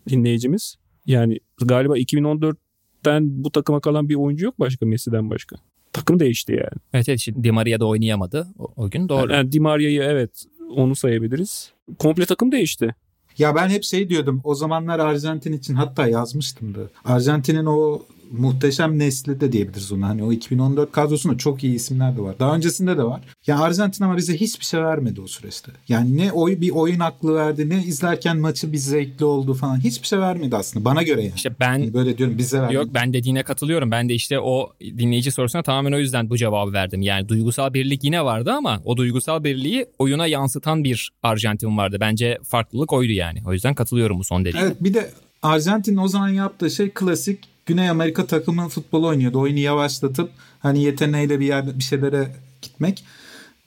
dinleyicimiz. Yani galiba 2014'ten bu takıma kalan bir oyuncu yok başka Messi'den başka takım değişti yani. Evet evet şimdi Di Maria da oynayamadı o, o gün doğru. Yani Di Maria'yı evet onu sayabiliriz. Komple takım değişti. Ya ben hep şey diyordum o zamanlar Arjantin için hatta yazmıştım da. Arjantin'in o muhteşem nesli de diyebiliriz ona. Hani o 2014 kadrosunda çok iyi isimler de var. Daha öncesinde de var. Ya Arjantin ama bize hiçbir şey vermedi o süreçte. Yani ne oy bir oyun aklı verdi ne izlerken maçı bir zevkli oldu falan. Hiçbir şey vermedi aslında bana göre yani. İşte ben yani böyle diyorum bize vermedi. Yok ben dediğine katılıyorum. Ben de işte o dinleyici sorusuna tamamen o yüzden bu cevabı verdim. Yani duygusal birlik yine vardı ama o duygusal birliği oyuna yansıtan bir Arjantin vardı. Bence farklılık oydu yani. O yüzden katılıyorum bu son dediğine. Evet bir de Arjantin o zaman yaptığı şey klasik Güney Amerika takımı futbol oynuyordu. Oyunu yavaşlatıp hani yeteneğiyle bir yerde bir şeylere gitmek.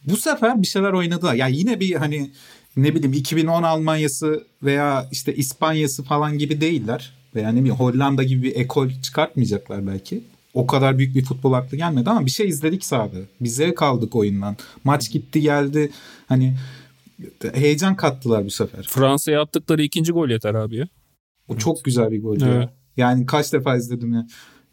Bu sefer bir şeyler oynadılar. Ya yani yine bir hani ne bileyim 2010 Almanyası veya işte İspanyası falan gibi değiller. Veya ne bileyim Hollanda gibi bir ekol çıkartmayacaklar belki. O kadar büyük bir futbol aklı gelmedi ama bir şey izledik sahada. Bize kaldık oyundan. Maç gitti geldi. Hani heyecan kattılar bu sefer. Fransa'ya attıkları ikinci gol yeter abi ya. O çok güzel bir gol. Evet. Ya. Yani kaç defa izledim ya.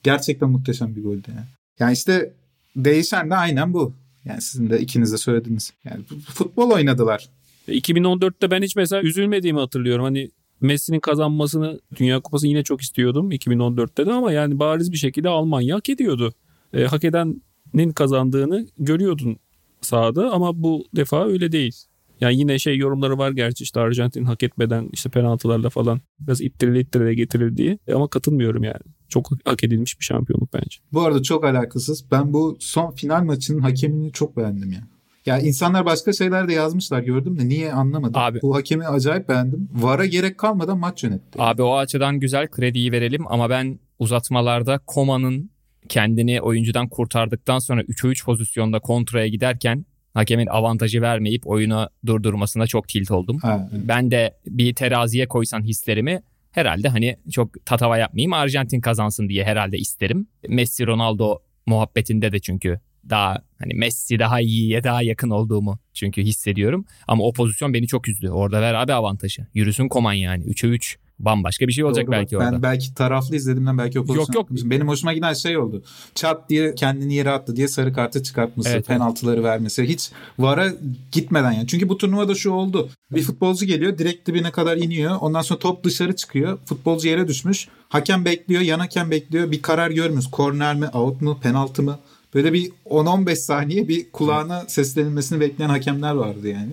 Gerçekten muhteşem bir goldü ya. Yani işte değişen de aynen bu. Yani sizin de ikiniz de söylediniz. Yani futbol oynadılar. 2014'te ben hiç mesela üzülmediğimi hatırlıyorum. Hani Messi'nin kazanmasını Dünya Kupası yine çok istiyordum 2014'te de ama yani bariz bir şekilde Almanya hak ediyordu. E, hak edenin kazandığını görüyordun sahada ama bu defa öyle değil. Yani yine şey yorumları var gerçi işte Arjantin hak etmeden işte penaltılarla falan biraz ittirile ittirile getirildiği e, ama katılmıyorum yani. Çok hak edilmiş bir şampiyonluk bence. Bu arada çok alakasız. Ben bu son final maçının hakemini çok beğendim ya. Ya insanlar başka şeyler de yazmışlar gördüm de niye anlamadım. Abi, bu hakemi acayip beğendim. VAR'a gerek kalmadan maç yönetti. Abi o açıdan güzel krediyi verelim ama ben uzatmalarda Koma'nın kendini oyuncudan kurtardıktan sonra 3'e 3 pozisyonda kontraya giderken hakemin avantajı vermeyip oyunu durdurmasına çok tilt oldum. Ha, evet. Ben de bir teraziye koysan hislerimi herhalde hani çok tatava yapmayayım Arjantin kazansın diye herhalde isterim. Messi Ronaldo muhabbetinde de çünkü daha hani Messi daha iyiye daha yakın olduğumu çünkü hissediyorum. Ama o pozisyon beni çok üzdü. Orada ver abi avantajı. Yürüsün Koman yani. 3'e 3 bambaşka bir şey olacak Doğru, belki bak. orada. Ben belki taraflı izlediğimden belki o pozisyon Yok yok. Yapmışım. Benim hoşuma giden şey oldu. Çat diye kendini yere attı diye sarı kartı çıkartması, evet, penaltıları evet. vermesi. Hiç VAR'a gitmeden yani. Çünkü bu turnuvada şu oldu. Bir futbolcu geliyor direkt dibine kadar iniyor. Ondan sonra top dışarı çıkıyor. Futbolcu yere düşmüş. Hakem bekliyor, yan hakem bekliyor. Bir karar görmüyoruz. Korner mi, out mu, penaltı mı? Böyle bir 10-15 saniye bir kulağına seslenilmesini bekleyen hakemler vardı yani.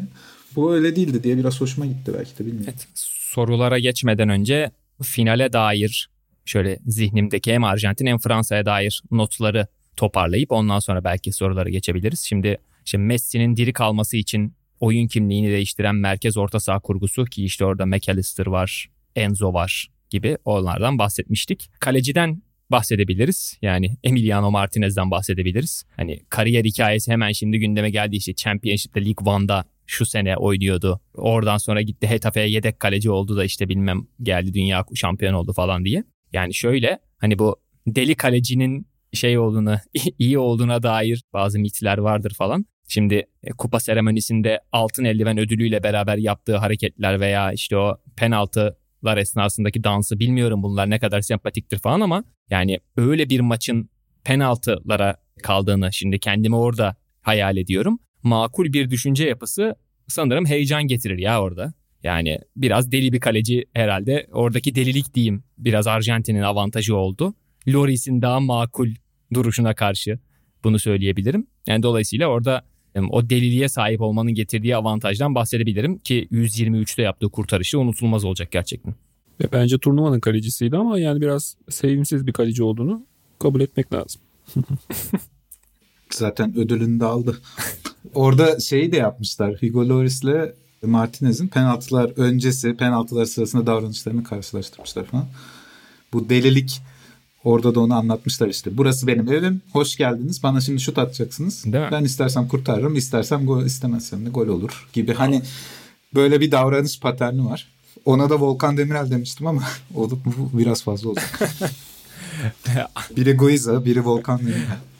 Bu öyle değildi diye biraz hoşuma gitti belki de bilmiyorum. Evet, sorulara geçmeden önce finale dair şöyle zihnimdeki hem Arjantin hem Fransa'ya dair notları toparlayıp ondan sonra belki sorulara geçebiliriz. Şimdi işte Messi'nin diri kalması için oyun kimliğini değiştiren merkez orta saha kurgusu ki işte orada McAllister var, Enzo var gibi onlardan bahsetmiştik. Kaleciden bahsedebiliriz. Yani Emiliano Martinez'den bahsedebiliriz. Hani kariyer hikayesi hemen şimdi gündeme geldi işte Championship'te League One'da şu sene oynuyordu. Oradan sonra gitti Hetafe'ye yedek kaleci oldu da işte bilmem geldi dünya şampiyon oldu falan diye. Yani şöyle hani bu deli kalecinin şey olduğunu, iyi olduğuna dair bazı mitler vardır falan. Şimdi e, kupa seremonisinde altın eldiven ödülüyle beraber yaptığı hareketler veya işte o penaltılar esnasındaki dansı bilmiyorum bunlar ne kadar sempatiktir falan ama yani öyle bir maçın penaltılara kaldığını şimdi kendimi orada hayal ediyorum. Makul bir düşünce yapısı sanırım heyecan getirir ya orada. Yani biraz deli bir kaleci herhalde. Oradaki delilik diyeyim biraz Arjantin'in avantajı oldu. Loris'in daha makul duruşuna karşı bunu söyleyebilirim. Yani dolayısıyla orada o deliliğe sahip olmanın getirdiği avantajdan bahsedebilirim ki 123'te yaptığı kurtarışı unutulmaz olacak gerçekten. Ve bence turnuvanın kalecisiydi ama yani biraz sevimsiz bir kaleci olduğunu kabul etmek lazım. Zaten ödülünü de aldı. Orada şeyi de yapmışlar. Hugo Lloris'le Martinez'in penaltılar öncesi, penaltılar sırasında davranışlarını karşılaştırmışlar falan. Bu delilik orada da onu anlatmışlar işte. Burası benim evim. Hoş geldiniz. Bana şimdi şut atacaksınız. Ben istersem kurtarırım, istersem gol istemezsem de gol olur gibi. Hani böyle bir davranış paterni var. Ona da Volkan Demirel demiştim ama o bu biraz fazla oldu. biri Guiza, biri Volkan.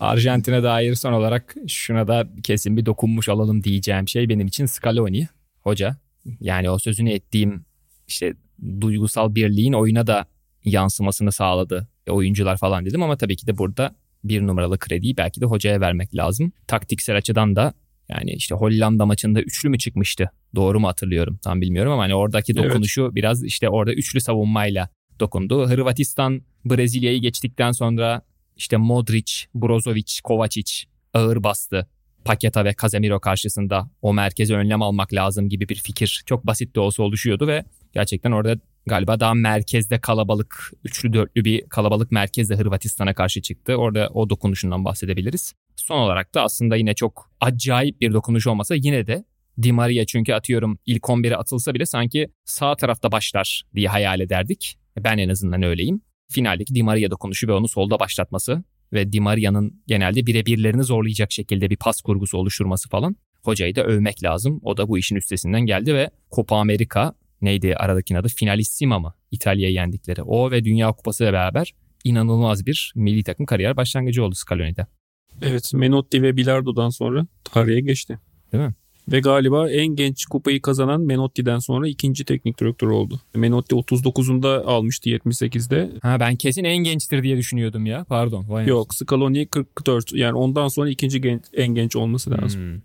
Arjantin'e dair son olarak şuna da kesin bir dokunmuş olalım diyeceğim şey benim için Scaloni hoca. Yani o sözünü ettiğim işte duygusal birliğin oyuna da yansımasını sağladı e, oyuncular falan dedim ama tabii ki de burada bir numaralı krediyi belki de hocaya vermek lazım. Taktiksel açıdan da yani işte Hollanda maçında üçlü mü çıkmıştı? Doğru mu hatırlıyorum? Tam bilmiyorum ama hani oradaki dokunuşu evet. biraz işte orada üçlü savunmayla dokundu. Hırvatistan Brezilya'yı geçtikten sonra işte Modric, Brozovic, Kovacic ağır bastı. Paketa ve Casemiro karşısında o merkeze önlem almak lazım gibi bir fikir çok basit de olsa oluşuyordu ve gerçekten orada galiba daha merkezde kalabalık, üçlü dörtlü bir kalabalık merkezde Hırvatistan'a karşı çıktı. Orada o dokunuşundan bahsedebiliriz. Son olarak da aslında yine çok acayip bir dokunuş olmasa yine de Di Maria çünkü atıyorum ilk 11'e atılsa bile sanki sağ tarafta başlar diye hayal ederdik. Ben en azından öyleyim. Finaldeki Di Maria dokunuşu ve onu solda başlatması ve Di Maria'nın genelde birebirlerini zorlayacak şekilde bir pas kurgusu oluşturması falan hocayı da övmek lazım. O da bu işin üstesinden geldi ve Copa America neydi aradaki adı Finalissima mı? İtalya'yı yendikleri. O ve Dünya Kupası ile beraber inanılmaz bir milli takım kariyer başlangıcı oldu Scaloni'de. Evet Menotti ve Bilardo'dan sonra tarihe geçti. Değil mi? Ve galiba en genç kupayı kazanan Menotti'den sonra ikinci teknik direktör oldu. Menotti 39'unda almıştı 78'de. Ha ben kesin en gençtir diye düşünüyordum ya. Pardon. Vay Yok Scaloni 44. Yani ondan sonra ikinci genç, en genç olması lazım. Hmm.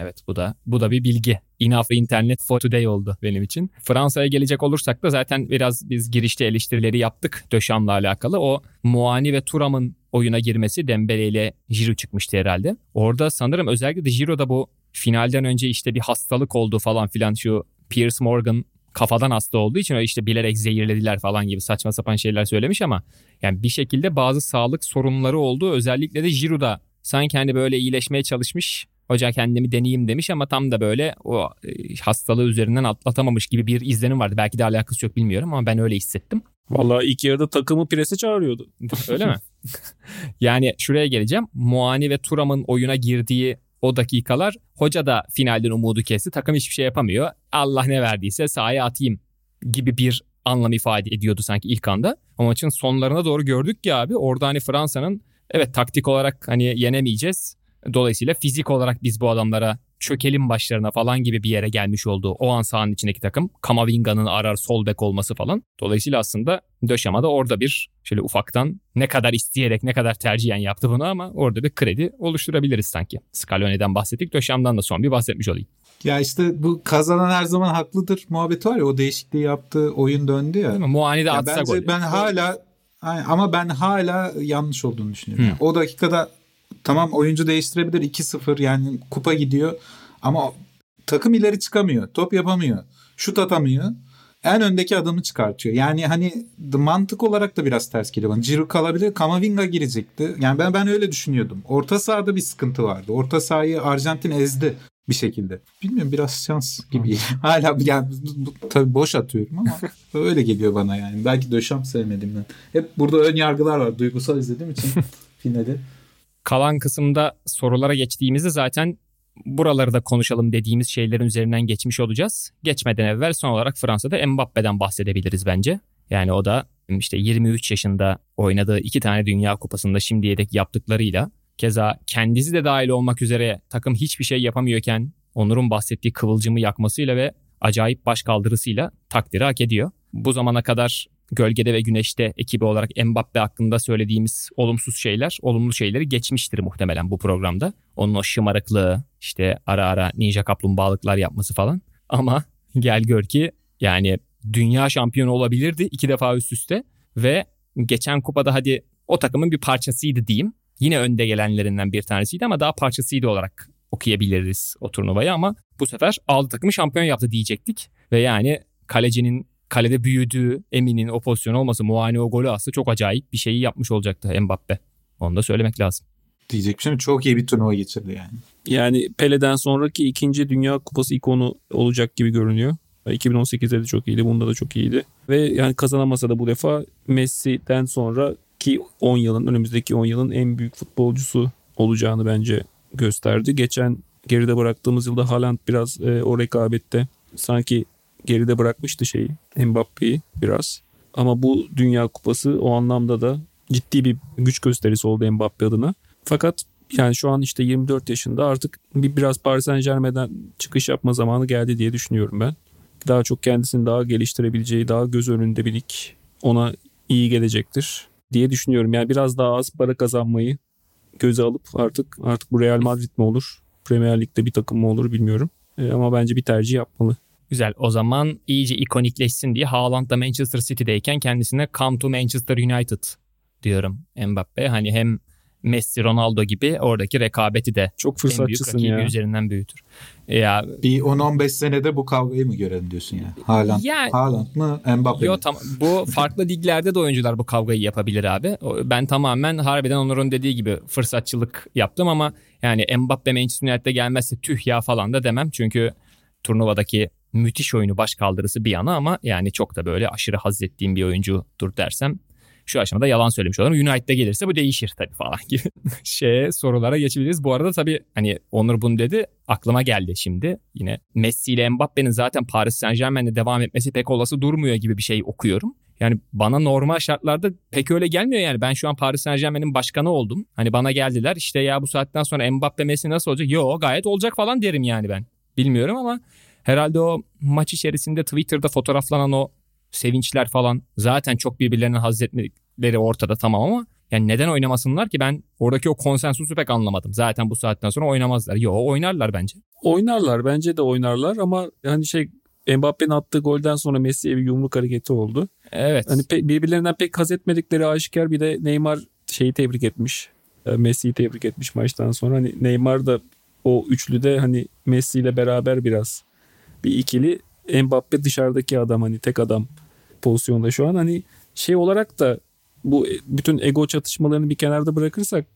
Evet bu da bu da bir bilgi. Enough internet for today oldu benim için. Fransa'ya gelecek olursak da zaten biraz biz girişte eleştirileri yaptık Döşam'la alakalı. O Muani ve Turam'ın oyuna girmesi Dembele ile Giroud çıkmıştı herhalde. Orada sanırım özellikle de Giroud'da bu finalden önce işte bir hastalık oldu falan filan şu Piers Morgan kafadan hasta olduğu için işte bilerek zehirlediler falan gibi saçma sapan şeyler söylemiş ama yani bir şekilde bazı sağlık sorunları oldu. Özellikle de Giroud'a sanki hani böyle iyileşmeye çalışmış Hoca kendimi deneyeyim demiş ama tam da böyle o e, hastalığı üzerinden atlatamamış gibi bir izlenim vardı. Belki de alakası yok bilmiyorum ama ben öyle hissettim. Vallahi ilk yarıda takımı prese çağırıyordu. öyle mi? yani şuraya geleceğim. Muani ve Turam'ın oyuna girdiği o dakikalar hoca da finalden umudu kesti. Takım hiçbir şey yapamıyor. Allah ne verdiyse sahaya atayım gibi bir anlam ifade ediyordu sanki ilk anda. Ama maçın sonlarına doğru gördük ya abi orada hani Fransa'nın evet taktik olarak hani yenemeyeceğiz Dolayısıyla fizik olarak biz bu adamlara çökelim başlarına falan gibi bir yere gelmiş olduğu o an sahanın içindeki takım Kamavinga'nın arar sol bek olması falan. Dolayısıyla aslında Döşama da orada bir şöyle ufaktan ne kadar isteyerek ne kadar tercihen yaptı bunu ama orada bir kredi oluşturabiliriz sanki. Scalone'den bahsettik Döşam'dan da son bir bahsetmiş olayım. Ya işte bu kazanan her zaman haklıdır muhabbeti var ya o değişikliği yaptığı oyun döndü ya. Değil mi? Muani de atsa gol. Ben hala ama ben hala yanlış olduğunu düşünüyorum. Yani o dakikada tamam oyuncu değiştirebilir 2-0 yani kupa gidiyor ama takım ileri çıkamıyor. Top yapamıyor. Şut atamıyor. En öndeki adamı çıkartıyor. Yani hani mantık olarak da biraz ters geliyor bana. Ciro kalabilir. Kamavinga girecekti. Yani ben ben öyle düşünüyordum. Orta sahada bir sıkıntı vardı. Orta sahayı Arjantin ezdi bir şekilde. Bilmiyorum biraz şans gibi. Hala yani tabii boş atıyorum ama öyle geliyor bana yani. Belki döşem sevmediğimden. Hep burada ön yargılar var. Duygusal izlediğim için finali kalan kısımda sorulara geçtiğimizde zaten buraları da konuşalım dediğimiz şeylerin üzerinden geçmiş olacağız. Geçmeden evvel son olarak Fransa'da Mbappe'den bahsedebiliriz bence. Yani o da işte 23 yaşında oynadığı iki tane Dünya Kupası'nda şimdiye dek yaptıklarıyla keza kendisi de dahil olmak üzere takım hiçbir şey yapamıyorken Onur'un bahsettiği kıvılcımı yakmasıyla ve acayip baş kaldırısıyla takdiri hak ediyor. Bu zamana kadar gölgede ve güneşte ekibi olarak Mbappe hakkında söylediğimiz olumsuz şeyler, olumlu şeyleri geçmiştir muhtemelen bu programda. Onun o şımarıklığı, işte ara ara ninja kaplumbağalıklar yapması falan. Ama gel gör ki yani dünya şampiyonu olabilirdi iki defa üst üste ve geçen kupada hadi o takımın bir parçasıydı diyeyim. Yine önde gelenlerinden bir tanesiydi ama daha parçasıydı olarak okuyabiliriz o turnuvayı ama bu sefer aldı takımı şampiyon yaptı diyecektik. Ve yani kalecinin kalede büyüdüğü Emin'in o pozisyon olması Muani o golü aslında çok acayip bir şeyi yapmış olacaktı Mbappe. Onu da söylemek lazım. Diyecek bir şey mi? Çok iyi bir turnuva geçirdi yani. Yani Pele'den sonraki ikinci Dünya Kupası ikonu olacak gibi görünüyor. 2018'de de çok iyiydi. Bunda da çok iyiydi. Ve yani kazanamasa da bu defa Messi'den sonra ki 10 yılın önümüzdeki 10 yılın en büyük futbolcusu olacağını bence gösterdi. Geçen geride bıraktığımız yılda Haaland biraz e, o rekabette sanki geride bırakmıştı şeyi Mbappe'yi biraz. Ama bu Dünya Kupası o anlamda da ciddi bir güç gösterisi oldu Mbappe adına. Fakat yani şu an işte 24 yaşında artık bir biraz Paris Saint Germain'den çıkış yapma zamanı geldi diye düşünüyorum ben. Daha çok kendisini daha geliştirebileceği, daha göz önünde bir lig ona iyi gelecektir diye düşünüyorum. Yani biraz daha az para kazanmayı göze alıp artık artık bu Real Madrid mi olur, Premier Lig'de bir takım mı olur bilmiyorum. E, ama bence bir tercih yapmalı. Güzel. O zaman iyice ikonikleşsin diye Haaland da Manchester City'deyken kendisine come to Manchester United diyorum Mbappe. Hani hem Messi, Ronaldo gibi oradaki rekabeti de çok fırsatçısın ya. üzerinden büyütür. Ya bir 10-15 senede bu kavgayı mı görelim diyorsun ya? Haaland, ya, Haaland mı Mbappe yo, tam, bu farklı liglerde de oyuncular bu kavgayı yapabilir abi. Ben tamamen harbiden Onur'un dediği gibi fırsatçılık yaptım ama yani Mbappe Manchester United'e gelmezse tüh ya falan da demem. Çünkü turnuvadaki müthiş oyunu baş kaldırısı bir yana ama yani çok da böyle aşırı haz ettiğim bir oyuncudur dersem şu aşamada yalan söylemiş olurum. United'de gelirse bu değişir tabii falan gibi şeye sorulara geçebiliriz. Bu arada tabii hani Onur bunu dedi aklıma geldi şimdi. Yine Messi ile Mbappe'nin zaten Paris Saint Germain'de devam etmesi pek olası durmuyor gibi bir şey okuyorum. Yani bana normal şartlarda pek öyle gelmiyor yani. Ben şu an Paris Saint Germain'in başkanı oldum. Hani bana geldiler işte ya bu saatten sonra Mbappe Messi nasıl olacak? Yo gayet olacak falan derim yani ben. bilmiyorum ama herhalde o maç içerisinde Twitter'da fotoğraflanan o sevinçler falan zaten çok birbirlerine haz etmeleri ortada tamam ama yani neden oynamasınlar ki ben oradaki o konsensusu pek anlamadım. Zaten bu saatten sonra oynamazlar. Yo oynarlar bence. Oynarlar bence de oynarlar ama hani şey Mbappe'nin attığı golden sonra Messi'ye bir yumruk hareketi oldu. Evet. Hani pe- birbirlerinden pek haz etmedikleri aşikar bir de Neymar şeyi tebrik etmiş. E, Messi'yi tebrik etmiş maçtan sonra. Hani Neymar da o üçlüde hani Messi ile beraber biraz bir ikili Mbappe dışarıdaki adam hani tek adam pozisyonda şu an hani şey olarak da bu bütün ego çatışmalarını bir kenarda bırakırsak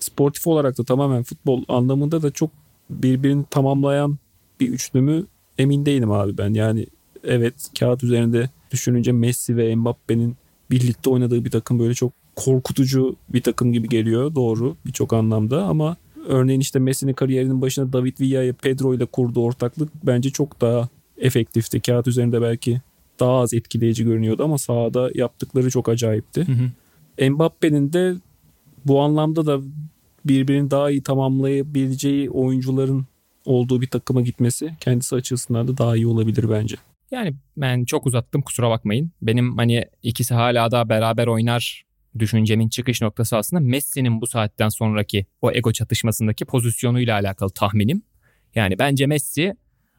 sportif olarak da tamamen futbol anlamında da çok birbirini tamamlayan bir üçlü mü emin değilim abi ben. Yani evet kağıt üzerinde düşününce Messi ve Mbappe'nin birlikte oynadığı bir takım böyle çok korkutucu bir takım gibi geliyor doğru birçok anlamda ama örneğin işte Messi'nin kariyerinin başında David Villa'yı Pedro ile kurduğu ortaklık bence çok daha efektifti. Kağıt üzerinde belki daha az etkileyici görünüyordu ama sahada yaptıkları çok acayipti. Hı hı. Mbappe'nin de bu anlamda da birbirini daha iyi tamamlayabileceği oyuncuların olduğu bir takıma gitmesi kendisi açısından da daha iyi olabilir bence. Yani ben çok uzattım kusura bakmayın. Benim hani ikisi hala da beraber oynar düşüncemin çıkış noktası aslında Messi'nin bu saatten sonraki o ego çatışmasındaki pozisyonuyla alakalı tahminim. Yani bence Messi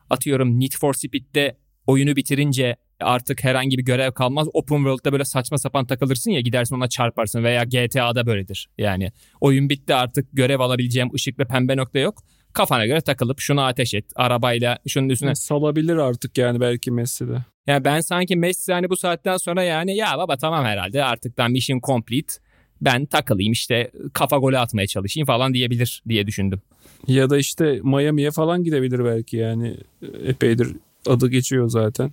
atıyorum Need for Speed'de oyunu bitirince artık herhangi bir görev kalmaz. Open World'da böyle saçma sapan takılırsın ya gidersin ona çarparsın veya GTA'da böyledir. Yani oyun bitti artık görev alabileceğim ışık ve pembe nokta yok. Kafana göre takılıp şunu ateş et arabayla şunun üstüne. Salabilir artık yani belki Messi'de. Yani ben sanki Messi hani bu saatten sonra yani ya baba tamam herhalde artık ben mission complete. Ben takılayım işte kafa golü atmaya çalışayım falan diyebilir diye düşündüm. Ya da işte Miami'ye falan gidebilir belki yani epeydir adı geçiyor zaten.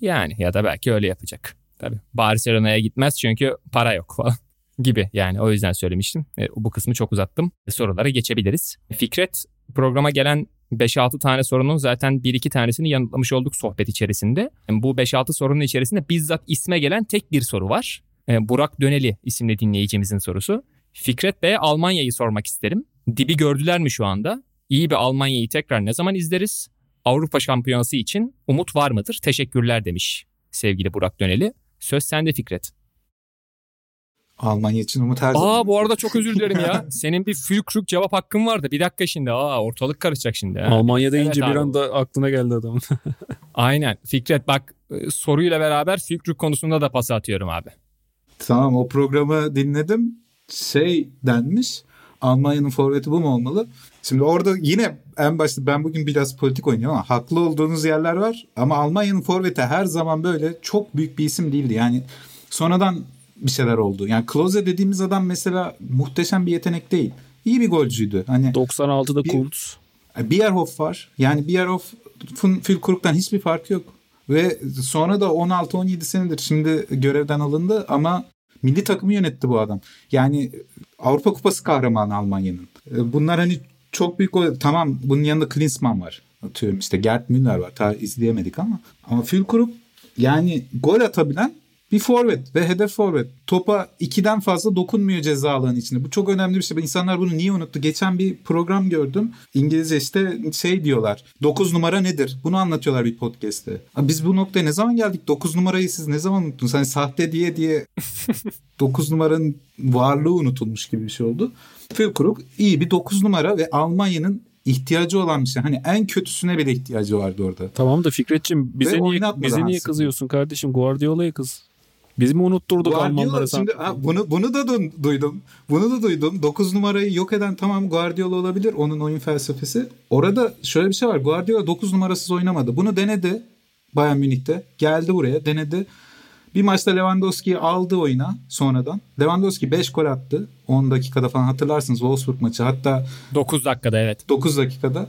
Yani ya da belki öyle yapacak. Tabii Barcelona'ya gitmez çünkü para yok falan gibi yani o yüzden söylemiştim. E, bu kısmı çok uzattım. Sorulara geçebiliriz. Fikret programa gelen 5-6 tane sorunun zaten 1-2 tanesini yanıtlamış olduk sohbet içerisinde. Bu 5-6 sorunun içerisinde bizzat isme gelen tek bir soru var. E, Burak Döneli isimli dinleyicimizin sorusu. Fikret Bey'e Almanya'yı sormak isterim. Dibi gördüler mi şu anda? İyi bir Almanya'yı tekrar ne zaman izleriz? Avrupa Şampiyonası için umut var mıdır? Teşekkürler demiş sevgili Burak Döneli. Söz sende Fikret. Almanya için umut her zaman. Aa bu arada çok özür dilerim ya. Senin bir Fülkrük cevap hakkın vardı. Bir dakika şimdi. Aa ortalık karışacak şimdi. Ha. Almanya deyince Evet bir abi. anda aklına geldi adamın. Aynen. Fikret bak e, soruyla beraber Fülkrük konusunda da pas atıyorum abi. Tamam o programı dinledim. Şey denmiş. Almanya'nın forveti bu mu olmalı? Şimdi orada yine en başta ben bugün biraz politik oynuyorum ama haklı olduğunuz yerler var. Ama Almanya'nın forveti her zaman böyle çok büyük bir isim değildi. Yani sonradan bir şeyler oldu. Yani Klose dediğimiz adam mesela muhteşem bir yetenek değil. İyi bir golcüydü. Hani 96'da Bir- Kuntz. Bierhoff var. Yani Bierhoff'un Fülkuruk'tan hiçbir farkı yok. Ve sonra da 16-17 senedir şimdi görevden alındı ama milli takımı yönetti bu adam. Yani Avrupa Kupası kahramanı Almanya'nın. E, Bunlar hani çok büyük gol. Tamam bunun yanında Klinsmann var. Atıyorum işte Gerd Müller var. Ta izleyemedik ama. Ama Fülkuruk yani gol atabilen bir forvet ve hedef forvet. Topa ikiden fazla dokunmuyor ceza alanı içinde. Bu çok önemli bir şey. İnsanlar bunu niye unuttu? Geçen bir program gördüm. İngilizce işte şey diyorlar. 9 numara nedir? Bunu anlatıyorlar bir podcast'te. Biz bu noktaya ne zaman geldik? 9 numarayı siz ne zaman unuttunuz? Hani sahte diye diye 9 numaranın varlığı unutulmuş gibi bir şey oldu. Fülkrug iyi bir 9 numara ve Almanya'nın ihtiyacı olan bir şey. Hani en kötüsüne bile ihtiyacı vardı orada. Tamam da Fikretçim bize Ve niye bize niye kızıyorsun kardeşim? Guardiola'ya kız. Biz mi unutturduk Guardiola Almanlara sen? şimdi ha, bunu bunu da du- duydum. Bunu da duydum. 9 numarayı yok eden tamam Guardiola olabilir. Onun oyun felsefesi. Orada şöyle bir şey var. Guardiola 9 numarasız oynamadı. Bunu denedi Bayern Münih'te. Geldi buraya denedi. Bir maçta Lewandowski'yi aldı oyuna sonradan. Lewandowski 5 gol attı. 10 dakikada falan hatırlarsınız Wolfsburg maçı. Hatta 9 dakikada evet. 9 dakikada.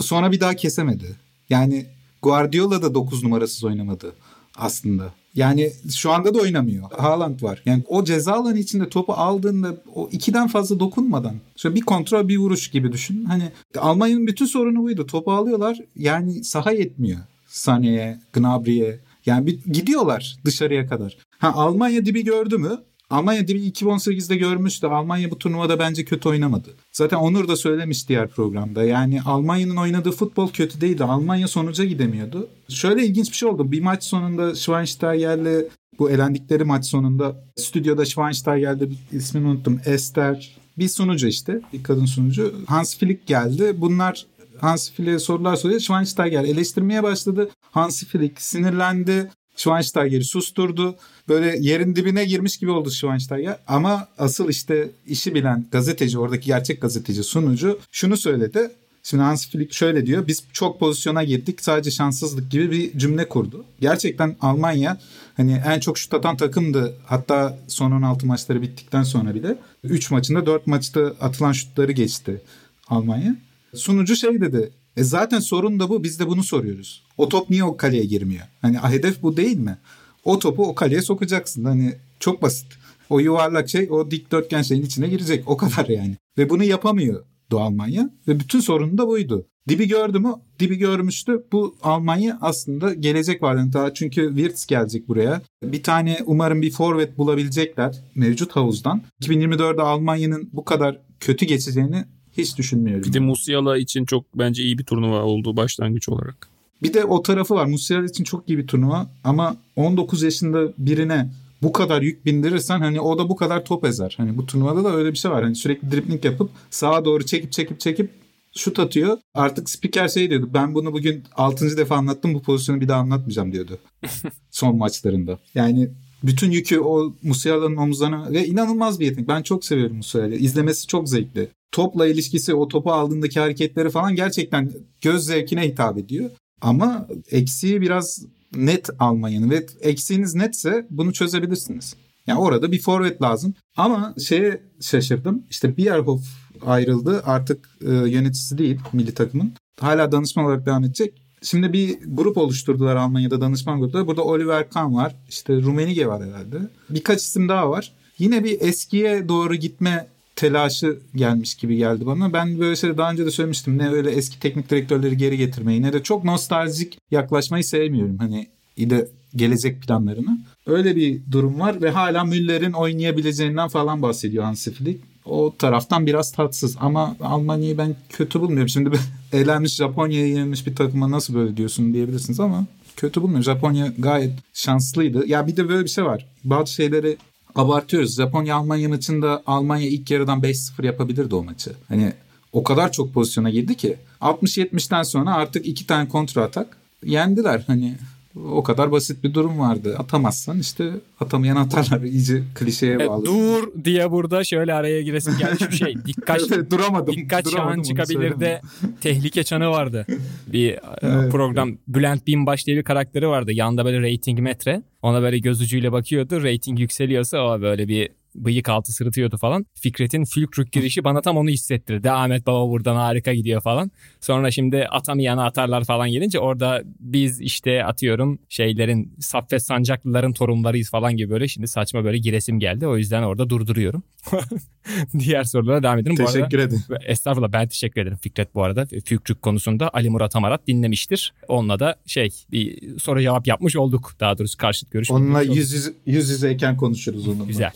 Sonra bir daha kesemedi. Yani Guardiola da 9 numarasız oynamadı aslında. Yani şu anda da oynamıyor. Haaland var. Yani o ceza alanı içinde topu aldığında o ikiden fazla dokunmadan şöyle bir kontrol bir vuruş gibi düşün. Hani Almanya'nın bütün sorunu buydu. Topu alıyorlar yani saha yetmiyor. Sané'ye, Gnabry'e. Yani bir, gidiyorlar dışarıya kadar. Ha Almanya dibi gördü mü? Almanya dibi 2018'de görmüştü. Almanya bu turnuvada bence kötü oynamadı. Zaten Onur da söylemiş diğer programda. Yani Almanya'nın oynadığı futbol kötü değildi. Almanya sonuca gidemiyordu. Şöyle ilginç bir şey oldu. Bir maç sonunda Schweinsteiger'le bu elendikleri maç sonunda stüdyoda Schweinsteiger'de ismini unuttum. Esther bir sunucu işte. Bir kadın sunucu. Hans Flick geldi. Bunlar Hans Flick'e sorular soruyor. Schweinsteiger eleştirmeye başladı. Hans Flick sinirlendi. Schweinsteiger'i susturdu. Böyle yerin dibine girmiş gibi oldu Schweinsteiger. Ama asıl işte işi bilen gazeteci, oradaki gerçek gazeteci sunucu şunu söyledi. Şimdi Hans Flick şöyle diyor. Biz çok pozisyona girdik. Sadece şanssızlık gibi bir cümle kurdu. Gerçekten Almanya hani en çok şut atan takımdı. Hatta son 16 maçları bittikten sonra bile 3 maçında 4 maçta atılan şutları geçti Almanya. Sunucu şey dedi. E zaten sorun da bu. Biz de bunu soruyoruz. O top niye o kaleye girmiyor? Hani hedef bu değil mi? O topu o kaleye sokacaksın. Hani çok basit. O yuvarlak şey o dikdörtgen şeyin içine girecek. O kadar yani. Ve bunu yapamıyor Doğu Almanya. Ve bütün sorun da buydu. Dibi gördü mü? Dibi görmüştü. Bu Almanya aslında gelecek var. Yani daha çünkü Wirtz gelecek buraya. Bir tane umarım bir forvet bulabilecekler mevcut havuzdan. 2024'de Almanya'nın bu kadar kötü geçeceğini hiç düşünmüyorum. Bir de Musiala için çok bence iyi bir turnuva oldu başlangıç olarak. Bir de o tarafı var. Musiala için çok iyi bir turnuva ama 19 yaşında birine bu kadar yük bindirirsen hani o da bu kadar top ezer. Hani bu turnuvada da öyle bir şey var. Hani sürekli dripling yapıp sağa doğru çekip çekip çekip şut atıyor. Artık spiker şey diyordu. Ben bunu bugün 6. defa anlattım. Bu pozisyonu bir daha anlatmayacağım diyordu. Son maçlarında. Yani bütün yükü o Musiala'nın omuzlarına ve inanılmaz bir yetenek. Ben çok seviyorum Musiala'yı. İzlemesi çok zevkli. Topla ilişkisi, o topu aldığındaki hareketleri falan gerçekten göz zevkine hitap ediyor. Ama eksiği biraz net Almanya'nın ve eksiğiniz netse bunu çözebilirsiniz. Yani orada bir forvet lazım. Ama şeye şaşırdım. İşte Bierhoff ayrıldı. Artık e, yöneticisi değil milli takımın. Hala danışman olarak devam edecek. Şimdi bir grup oluşturdular Almanya'da danışman grupları. Burada Oliver Kahn var. İşte Rumenige var herhalde. Birkaç isim daha var. Yine bir eskiye doğru gitme telaşı gelmiş gibi geldi bana. Ben böyle şeyleri daha önce de söylemiştim. Ne öyle eski teknik direktörleri geri getirmeyi ne de çok nostaljik yaklaşmayı sevmiyorum. Hani de gelecek planlarını. Öyle bir durum var ve hala Müller'in oynayabileceğinden falan bahsediyor Hansi Flick. O taraftan biraz tatsız ama Almanya'yı ben kötü bulmuyorum. Şimdi eğlenmiş Japonya'ya yenilmiş bir takıma nasıl böyle diyorsun diyebilirsiniz ama kötü bulmuyorum. Japonya gayet şanslıydı. Ya bir de böyle bir şey var. Bazı şeyleri abartıyoruz. Japonya Almanya maçında Almanya ilk yarıdan 5-0 yapabilirdi o maçı. Hani o kadar çok pozisyona girdi ki 60-70'ten sonra artık iki tane kontra atak yendiler. Hani o kadar basit bir durum vardı. Atamazsan işte atamayan atarlar. İyice klişeye bağlı. E, dur diye burada şöyle araya giresim gelmiş bir şey. Dikkat evet, duramadım. Dikkat duramadım, çağın çıkabilir de tehlike çanı vardı. Bir e, evet, program evet. Bülent Binbaş diye bir karakteri vardı. Yanında böyle rating metre. Ona böyle göz ucuyla bakıyordu. Rating yükseliyorsa o böyle bir bıyık altı sırıtıyordu falan. Fikret'in Fülkrük girişi bana tam onu hissettirdi. Ahmet Baba buradan harika gidiyor falan. Sonra şimdi atamayana atarlar falan gelince orada biz işte atıyorum şeylerin Saffet Sancaklıların torunlarıyız falan gibi böyle şimdi saçma böyle giresim geldi. O yüzden orada durduruyorum. Diğer sorulara devam edelim. Teşekkür ederim. Estağfurullah ben teşekkür ederim Fikret bu arada. Fülkrük konusunda Ali Murat Amarat dinlemiştir. Onunla da şey bir soru cevap yapmış olduk. Daha doğrusu karşıt görüş. Onunla yüz, yüz, yüz yüzeyken konuşuruz onunla. Güzel.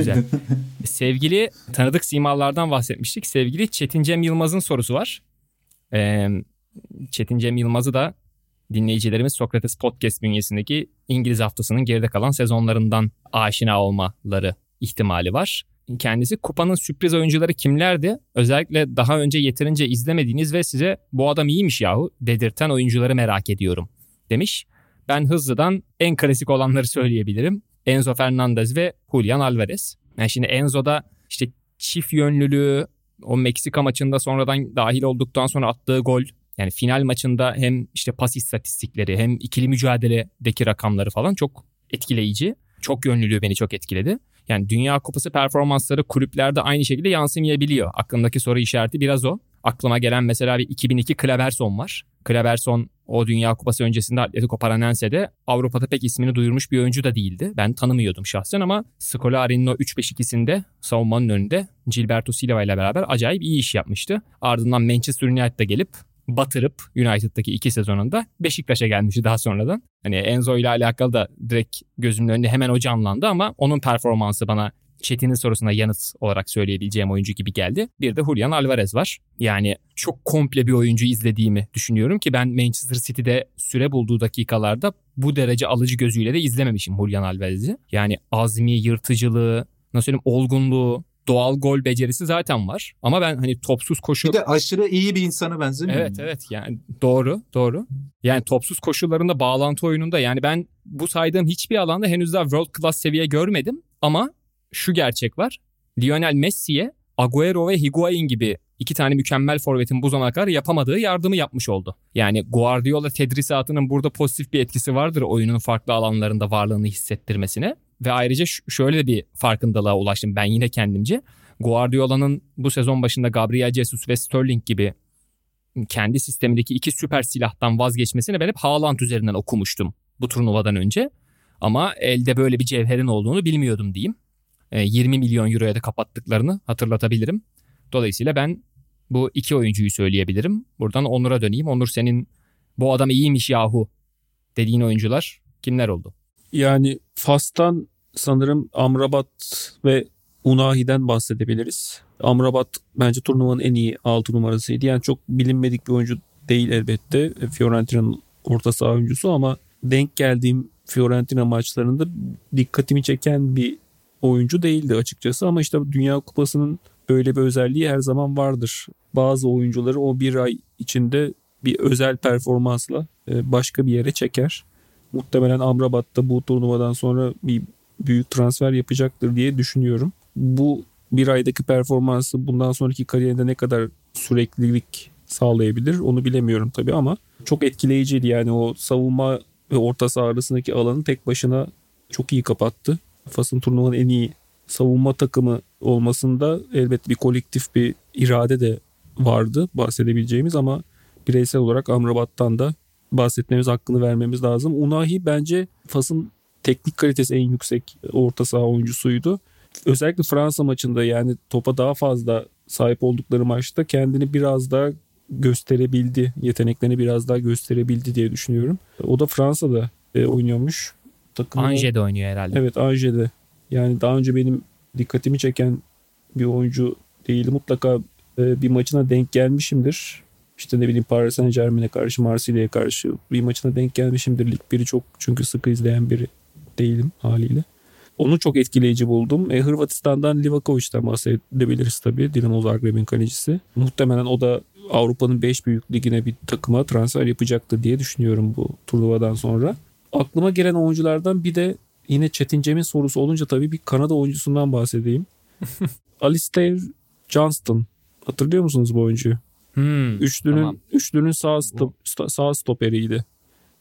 Güzel. Sevgili tanıdık simalardan bahsetmiştik. Sevgili Çetin Cem Yılmaz'ın sorusu var. Ee, Çetin Cem Yılmaz'ı da dinleyicilerimiz Sokrates Podcast bünyesindeki İngiliz haftasının geride kalan sezonlarından aşina olmaları ihtimali var. Kendisi kupanın sürpriz oyuncuları kimlerdi? Özellikle daha önce yeterince izlemediğiniz ve size bu adam iyiymiş yahu dedirten oyuncuları merak ediyorum demiş. Ben hızlıdan en klasik olanları söyleyebilirim. Enzo Fernandez ve Julian Alvarez. Yani şimdi Enzo'da işte çift yönlülüğü, o Meksika maçında sonradan dahil olduktan sonra attığı gol yani final maçında hem işte pas istatistikleri hem ikili mücadeledeki rakamları falan çok etkileyici. Çok yönlülüğü beni çok etkiledi. Yani Dünya Kupası performansları kulüplerde aynı şekilde yansımayabiliyor. Aklımdaki soru işareti biraz o. Aklıma gelen mesela bir 2002 Klaverson var. Klaverson o Dünya Kupası öncesinde Atletico Paranense'de Avrupa'da pek ismini duyurmuş bir oyuncu da değildi. Ben tanımıyordum şahsen ama Scolari'nin o 3-5-2'sinde savunmanın önünde Gilberto Silva ile beraber acayip iyi iş yapmıştı. Ardından Manchester United'a gelip batırıp United'daki iki sezonunda Beşiktaş'a gelmişti daha sonradan. Hani Enzo ile alakalı da direkt gözümün önünde hemen o canlandı ama onun performansı bana Çetin'in sorusuna yanıt olarak söyleyebileceğim oyuncu gibi geldi. Bir de Julian Alvarez var. Yani çok komple bir oyuncu izlediğimi düşünüyorum ki ben Manchester City'de süre bulduğu dakikalarda bu derece alıcı gözüyle de izlememişim Julian Alvarez'i. Yani azmi, yırtıcılığı, nasıl söyleyeyim olgunluğu, doğal gol becerisi zaten var. Ama ben hani topsuz koşu... Bir de aşırı iyi bir insana benzemiyor Evet mu? evet yani doğru doğru. Yani topsuz koşullarında bağlantı oyununda yani ben bu saydığım hiçbir alanda henüz daha world class seviye görmedim. Ama şu gerçek var. Lionel Messi'ye Agüero ve Higuain gibi iki tane mükemmel forvetin bu zamana kadar yapamadığı yardımı yapmış oldu. Yani Guardiola tedrisatının burada pozitif bir etkisi vardır oyunun farklı alanlarında varlığını hissettirmesine. Ve ayrıca şöyle bir farkındalığa ulaştım ben yine kendimce. Guardiola'nın bu sezon başında Gabriel Jesus ve Sterling gibi kendi sistemindeki iki süper silahtan vazgeçmesini ben hep Haaland üzerinden okumuştum bu turnuvadan önce. Ama elde böyle bir cevherin olduğunu bilmiyordum diyeyim. 20 milyon euroya da kapattıklarını hatırlatabilirim. Dolayısıyla ben bu iki oyuncuyu söyleyebilirim. Buradan Onur'a döneyim. Onur senin bu adam iyiymiş yahu dediğin oyuncular kimler oldu? Yani Fas'tan sanırım Amrabat ve Unahi'den bahsedebiliriz. Amrabat bence turnuvanın en iyi 6 numarasıydı. Yani çok bilinmedik bir oyuncu değil elbette. Fiorentina'nın orta saha oyuncusu ama denk geldiğim Fiorentina maçlarında dikkatimi çeken bir oyuncu değildi açıkçası ama işte Dünya Kupası'nın öyle bir özelliği her zaman vardır. Bazı oyuncuları o bir ay içinde bir özel performansla e, başka bir yere çeker. Muhtemelen Amrabat da bu turnuvadan sonra bir büyük transfer yapacaktır diye düşünüyorum. Bu bir aydaki performansı bundan sonraki kariyerinde ne kadar süreklilik sağlayabilir onu bilemiyorum tabii ama çok etkileyiciydi yani o savunma ve orta saha arasındaki alanı tek başına çok iyi kapattı. Fas'ın turnuvanın en iyi savunma takımı olmasında elbette bir kolektif bir irade de vardı bahsedebileceğimiz ama bireysel olarak Amrabat'tan da bahsetmemiz hakkını vermemiz lazım. Unahi bence Fas'ın teknik kalitesi en yüksek orta saha oyuncusuydu. Özellikle Fransa maçında yani topa daha fazla sahip oldukları maçta kendini biraz daha gösterebildi. Yeteneklerini biraz daha gösterebildi diye düşünüyorum. O da Fransa'da e, oynuyormuş. Takımı... Ange'de oynuyor herhalde. Evet Ange'de. Yani daha önce benim dikkatimi çeken bir oyuncu değil. Mutlaka e, bir maçına denk gelmişimdir. İşte ne bileyim Paris Saint Germain'e karşı, Marsilya'ya karşı bir maçına denk gelmişimdir. Lig 1'i çok çünkü sıkı izleyen biri değilim haliyle. Onu çok etkileyici buldum. E, Hırvatistan'dan Livakovic'den bahsedebiliriz tabii. Dinamo Zagreb'in kalecisi. Muhtemelen o da Avrupa'nın 5 büyük ligine bir takıma transfer yapacaktır diye düşünüyorum bu turnuvadan sonra. Aklıma gelen oyunculardan bir de yine Çetin Cem'in sorusu olunca tabii bir Kanada oyuncusundan bahsedeyim. Alistair Johnston. Hatırlıyor musunuz bu oyuncuyu? Hmm, üçlünün tamam. üçlünün sağ stop, sağ stoperiydi.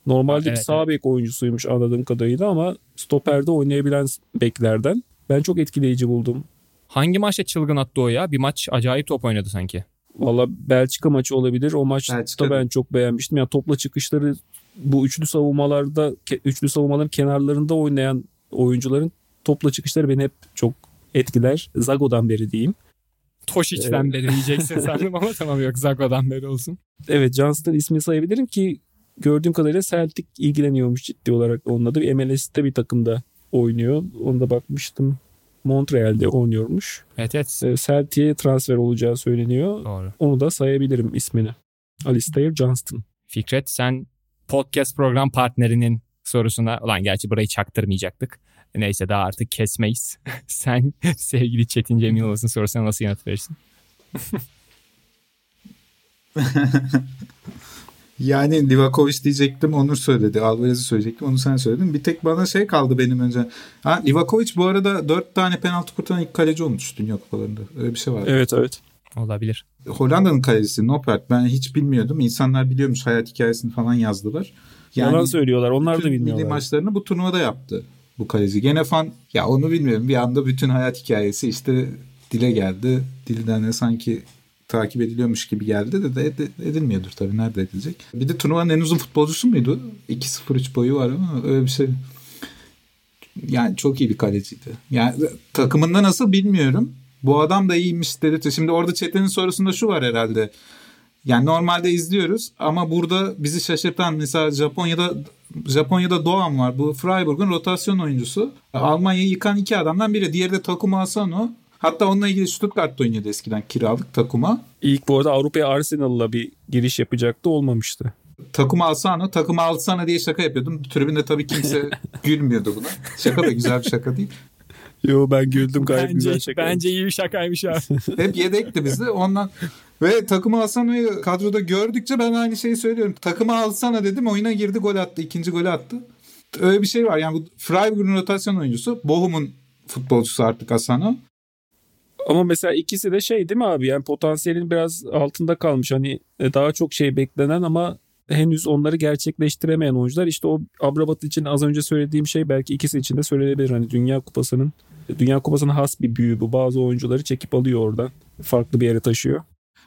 Normalde evet, bir sağ evet. bek oyuncusuymuş anladığım kadarıyla ama stoperde oynayabilen beklerden. Ben çok etkileyici buldum. Hangi maçta çılgın attı o ya? Bir maç acayip top oynadı sanki. Valla Belçika maçı olabilir. O maçta Belçika. ben çok beğenmiştim. Yani topla çıkışları bu üçlü savunmalarda üçlü savunmaların kenarlarında oynayan oyuncuların topla çıkışları beni hep çok etkiler. Zago'dan beri diyeyim. Toşic'den ee, beri diyeceksin sandım ama tamam yok Zago'dan beri olsun. Evet Johnston ismi sayabilirim ki gördüğüm kadarıyla Celtic ilgileniyormuş ciddi olarak onunla da. Bir MLS'te bir takımda oynuyor. Onda bakmıştım. Montreal'de oynuyormuş. Evet evet. Ee, Celtic'e transfer olacağı söyleniyor. Doğru. Onu da sayabilirim ismini. Alistair Johnston. Fikret sen podcast program partnerinin sorusuna ulan gerçi burayı çaktırmayacaktık. Neyse daha artık kesmeyiz. sen sevgili Çetin Cem Yılmaz'ın sorusuna nasıl yanıt verirsin? Yani Livakovic diyecektim Onur söyledi. Alvarez'i söyleyecektim onu sen söyledin. Bir tek bana şey kaldı benim önce. Ha, Livakovic bu arada 4 tane penaltı kurtaran ilk kaleci olmuş Dünya Kupalarında. Öyle bir şey var. Evet evet. Olabilir. Hollanda'nın kalecisi Noppert. Ben hiç bilmiyordum. İnsanlar biliyormuş hayat hikayesini falan yazdılar. Yani Yalan söylüyorlar. Onlar da bilmiyorlar. Milli maçlarını bu turnuvada yaptı bu kaleci. Gene fan ya onu bilmiyorum. Bir anda bütün hayat hikayesi işte dile geldi. Dilden de sanki takip ediliyormuş gibi geldi de, de edilmiyordur tabii. Nerede edilecek? Bir de turnuvanın en uzun futbolcusu muydu? 2-0-3 boyu var ama öyle bir şey. Yani çok iyi bir kaleciydi. Yani takımında nasıl bilmiyorum. Bu adam da iyiymiş dedi. Şimdi orada Çetin'in sorusunda şu var herhalde. Yani normalde izliyoruz ama burada bizi şaşırtan mesela Japonya'da Japonya'da Doğan var. Bu Freiburg'un rotasyon oyuncusu. Almanya'yı yıkan iki adamdan biri. Diğeri de Takuma Asano. Hatta onunla ilgili Stuttgart'ta oynuyordu eskiden kiralık Takuma. İlk bu arada Avrupa'ya Arsenal'la bir giriş yapacaktı olmamıştı. Takuma Asano, takımı alsana diye şaka yapıyordum. Tribünde tabii kimse gülmüyordu buna. Şaka da güzel bir şaka değil. Yo ben güldüm gayet bence, güzel şaka. Bence iyi bir şakaymış abi. Hep yedekti bizde. Ondan ve takımı Asano'yu kadroda gördükçe ben aynı şeyi söylüyorum. Takımı alsana dedim oyuna girdi gol attı. ikinci golü attı. Öyle bir şey var. Yani bu Freiburg'un rotasyon oyuncusu. Bochum'un futbolcusu artık Asano. Ama mesela ikisi de şey değil mi abi? Yani potansiyelin biraz altında kalmış. Hani e, daha çok şey beklenen ama henüz onları gerçekleştiremeyen oyuncular. İşte o Abrabat için az önce söylediğim şey belki ikisi için de söylenebilir. Hani Dünya Kupası'nın Dünya Kupası'na has bir büyü bu. Bazı oyuncuları çekip alıyor oradan. Farklı bir yere taşıyor.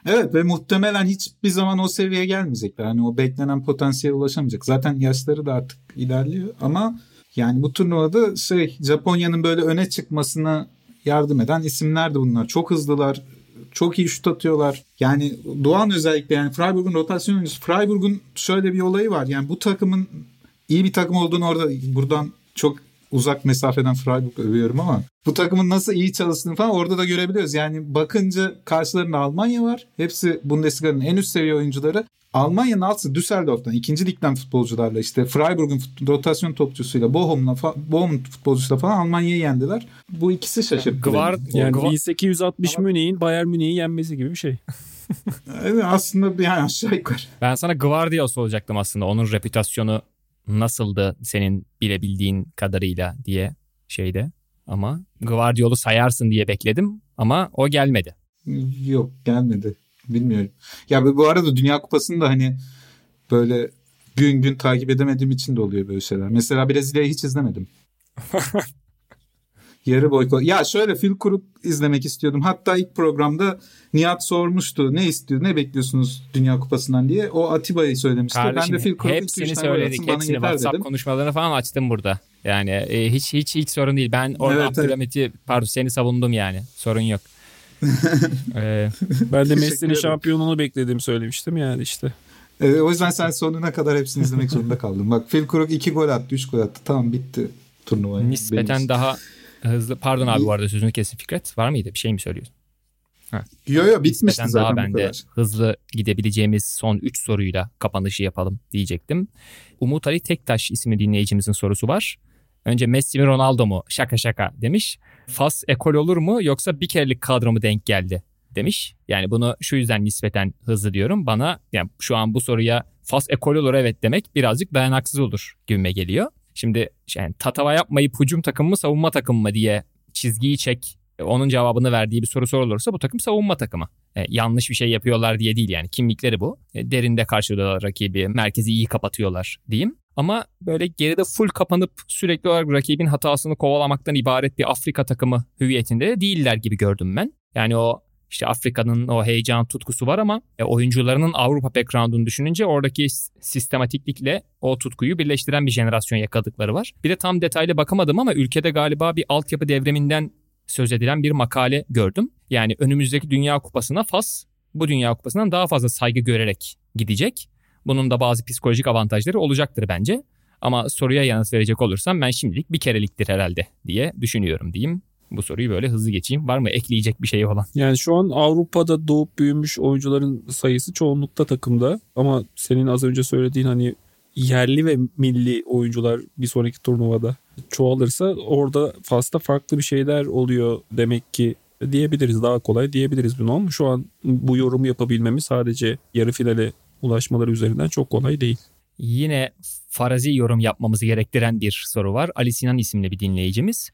Evet ve muhtemelen hiçbir zaman o seviyeye gelmeyecekler. Hani o beklenen potansiyele ulaşamayacak. Zaten yaşları da artık ilerliyor ama yani bu turnuvada şey Japonya'nın böyle öne çıkmasına yardım eden isimler de bunlar. Çok hızlılar, çok iyi şut atıyorlar. Yani Doğan özellikle yani Freiburg'un rotasyon oyuncusu. Freiburg'un şöyle bir olayı var. Yani bu takımın iyi bir takım olduğunu orada buradan çok uzak mesafeden Freiburg övüyorum ama bu takımın nasıl iyi çalıştığını falan orada da görebiliyoruz. Yani bakınca karşılarında Almanya var. Hepsi Bundesliga'nın en üst seviye oyuncuları. Almanya'nın altısı Düsseldorf'tan ikinci ligden futbolcularla işte Freiburg'un rotasyon topçusuyla Bochum'la Bochum futbolcusuyla falan Almanya'yı yendiler. Bu ikisi şaşırttı. Gvard, Yani Gvard- 1860 Ama- Münih'in Bayern Münih'i yenmesi gibi bir şey. Evet, aslında yani aşağı yukarı. Ben sana Gvardiol olacaktım aslında. Onun reputasyonu nasıldı senin bilebildiğin kadarıyla diye şeyde. Ama Gvardiol'u sayarsın diye bekledim ama o gelmedi. Yok gelmedi. Bilmiyorum. Ya bu bu arada Dünya Kupası'nı da hani böyle gün gün takip edemediğim için de oluyor böyle şeyler. Mesela Brezilya'yı hiç izlemedim. Yarı boykot. Ya şöyle Phil Krupp izlemek istiyordum. Hatta ilk programda Nihat sormuştu. Ne istiyor, ne bekliyorsunuz Dünya Kupası'ndan diye. O Atiba'yı söylemişti. Kardeşim ben de Phil Krupp'un hepsini 2-3 tane gol söyledik. bana Hepsini yeter WhatsApp dedim. konuşmalarını falan açtım burada. Yani e, hiç hiç hiç sorun değil. Ben orada Evet, Abdülhamit'i pardon seni savundum yani. Sorun yok. Ee, Ben de Messi'nin şampiyonluğunu beklediğimi söylemiştim yani işte. Ee, o yüzden sen sonuna kadar hepsini izlemek zorunda kaldın. Bak Phil Krupp 2 gol attı, 3 gol attı. Tamam bitti turnuva. Nispeten daha hızlı. Pardon abi bu arada sözünü kesin Fikret. Var mıydı? Bir şey mi söylüyorsun? Yo yo bitmişti zaten daha ben de hızlı gidebileceğimiz son 3 soruyla kapanışı yapalım diyecektim. Umut Ali Tektaş isimli dinleyicimizin sorusu var. Önce Messi mi Ronaldo mu? Şaka şaka demiş. Fas ekol olur mu yoksa bir kerelik kadro mu denk geldi demiş. Yani bunu şu yüzden nispeten hızlı diyorum. Bana yani şu an bu soruya Fas ekol olur evet demek birazcık dayanaksız olur gibime geliyor. Şimdi yani tatava yapmayıp hücum takımı mı savunma takımı mı diye çizgiyi çek e, onun cevabını verdiği bir soru sorulursa bu takım savunma takımı. E, yanlış bir şey yapıyorlar diye değil yani kimlikleri bu. E, derinde karşılıyorlar rakibi, merkezi iyi kapatıyorlar diyeyim. Ama böyle geride full kapanıp sürekli olarak rakibin hatasını kovalamaktan ibaret bir Afrika takımı hüviyetinde de değiller gibi gördüm ben. Yani o işte Afrika'nın o heyecan tutkusu var ama e, oyuncularının Avrupa background'unu düşününce oradaki sistematiklikle o tutkuyu birleştiren bir jenerasyon yakaladıkları var. Bir de tam detaylı bakamadım ama ülkede galiba bir altyapı devriminden söz edilen bir makale gördüm. Yani önümüzdeki Dünya Kupası'na Fas bu Dünya Kupası'ndan daha fazla saygı görerek gidecek. Bunun da bazı psikolojik avantajları olacaktır bence. Ama soruya yanıt verecek olursam ben şimdilik bir kereliktir herhalde diye düşünüyorum diyeyim. Bu soruyu böyle hızlı geçeyim. Var mı ekleyecek bir şey olan? Yani şu an Avrupa'da doğup büyümüş oyuncuların sayısı çoğunlukta takımda. Ama senin az önce söylediğin hani yerli ve milli oyuncular bir sonraki turnuvada çoğalırsa orada Fas'ta farklı bir şeyler oluyor demek ki diyebiliriz. Daha kolay diyebiliriz bunu ama şu an bu yorumu yapabilmemiz sadece yarı finale ulaşmaları üzerinden çok kolay değil. Yine farazi yorum yapmamızı gerektiren bir soru var. Ali Sinan isimli bir dinleyicimiz.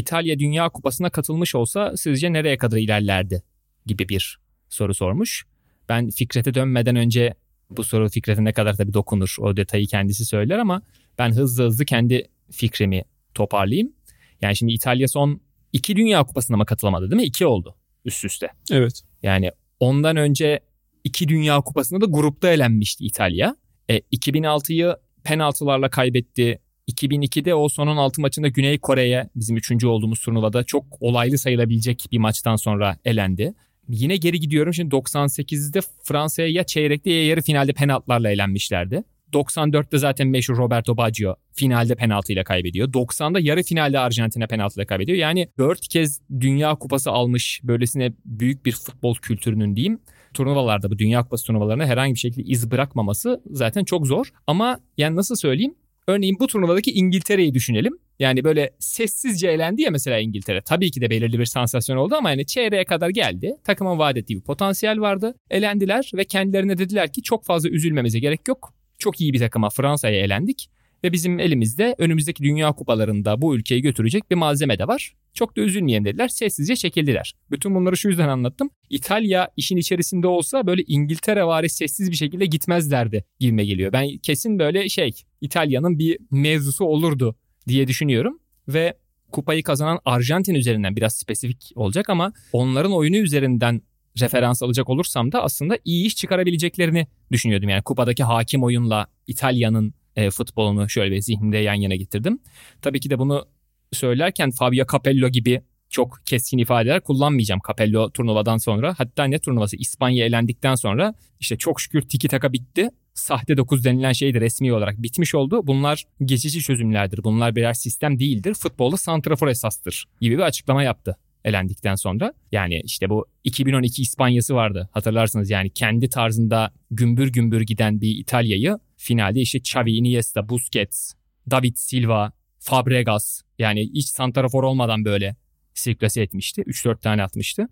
İtalya Dünya Kupası'na katılmış olsa sizce nereye kadar ilerlerdi gibi bir soru sormuş. Ben Fikret'e dönmeden önce bu soru Fikret'e ne kadar tabii dokunur o detayı kendisi söyler ama ben hızlı hızlı kendi fikrimi toparlayayım. Yani şimdi İtalya son iki Dünya Kupası'na mı katılamadı değil mi? İki oldu üst üste. Evet. Yani ondan önce iki Dünya Kupası'nda da grupta elenmişti İtalya. E, 2006'yı penaltılarla kaybetti. 2002'de o son 16 maçında Güney Kore'ye bizim üçüncü olduğumuz turnuvada çok olaylı sayılabilecek bir maçtan sonra elendi. Yine geri gidiyorum. Şimdi 98'de Fransa'ya ya çeyrekte ya yarı finalde penaltılarla elenmişlerdi. 94'te zaten meşhur Roberto Baggio finalde penaltıyla kaybediyor. 90'da yarı finalde Arjantin'e penaltıyla kaybediyor. Yani 4 kez Dünya Kupası almış böylesine büyük bir futbol kültürünün diyeyim turnuvalarda bu Dünya Kupası turnuvalarına herhangi bir şekilde iz bırakmaması zaten çok zor. Ama yani nasıl söyleyeyim? Örneğin bu turnuvadaki İngiltere'yi düşünelim. Yani böyle sessizce elendi ya mesela İngiltere. Tabii ki de belirli bir sansasyon oldu ama yani çeyreğe kadar geldi. Takımın vaat ettiği bir potansiyel vardı. Elendiler ve kendilerine dediler ki çok fazla üzülmemize gerek yok. Çok iyi bir takıma Fransa'ya elendik. Ve bizim elimizde önümüzdeki dünya kupalarında bu ülkeyi götürecek bir malzeme de var. Çok da üzülmeyelim dediler. Sessizce çekildiler. Bütün bunları şu yüzden anlattım. İtalya işin içerisinde olsa böyle İngiltere vari sessiz bir şekilde gitmezlerdi gibime geliyor. Ben kesin böyle şey İtalya'nın bir mevzusu olurdu diye düşünüyorum. Ve kupayı kazanan Arjantin üzerinden biraz spesifik olacak ama onların oyunu üzerinden referans alacak olursam da aslında iyi iş çıkarabileceklerini düşünüyordum. Yani kupadaki hakim oyunla İtalya'nın e, futbolunu şöyle bir zihnimde yan yana getirdim. Tabii ki de bunu söylerken Fabio Capello gibi çok keskin ifadeler kullanmayacağım Capello turnuvadan sonra. Hatta ne turnuvası İspanya elendikten sonra işte çok şükür tiki taka bitti. Sahte 9 denilen şey de resmi olarak bitmiş oldu. Bunlar geçici çözümlerdir. Bunlar birer sistem değildir. Futbolda santrafor esastır gibi bir açıklama yaptı elendikten sonra. Yani işte bu 2012 İspanyası vardı hatırlarsınız yani kendi tarzında gümbür gümbür giden bir İtalya'yı finalde işte Xavi, Iniesta, Busquets, David Silva, Fabregas yani hiç santrafor olmadan böyle sirklase etmişti. 3-4 tane atmıştı.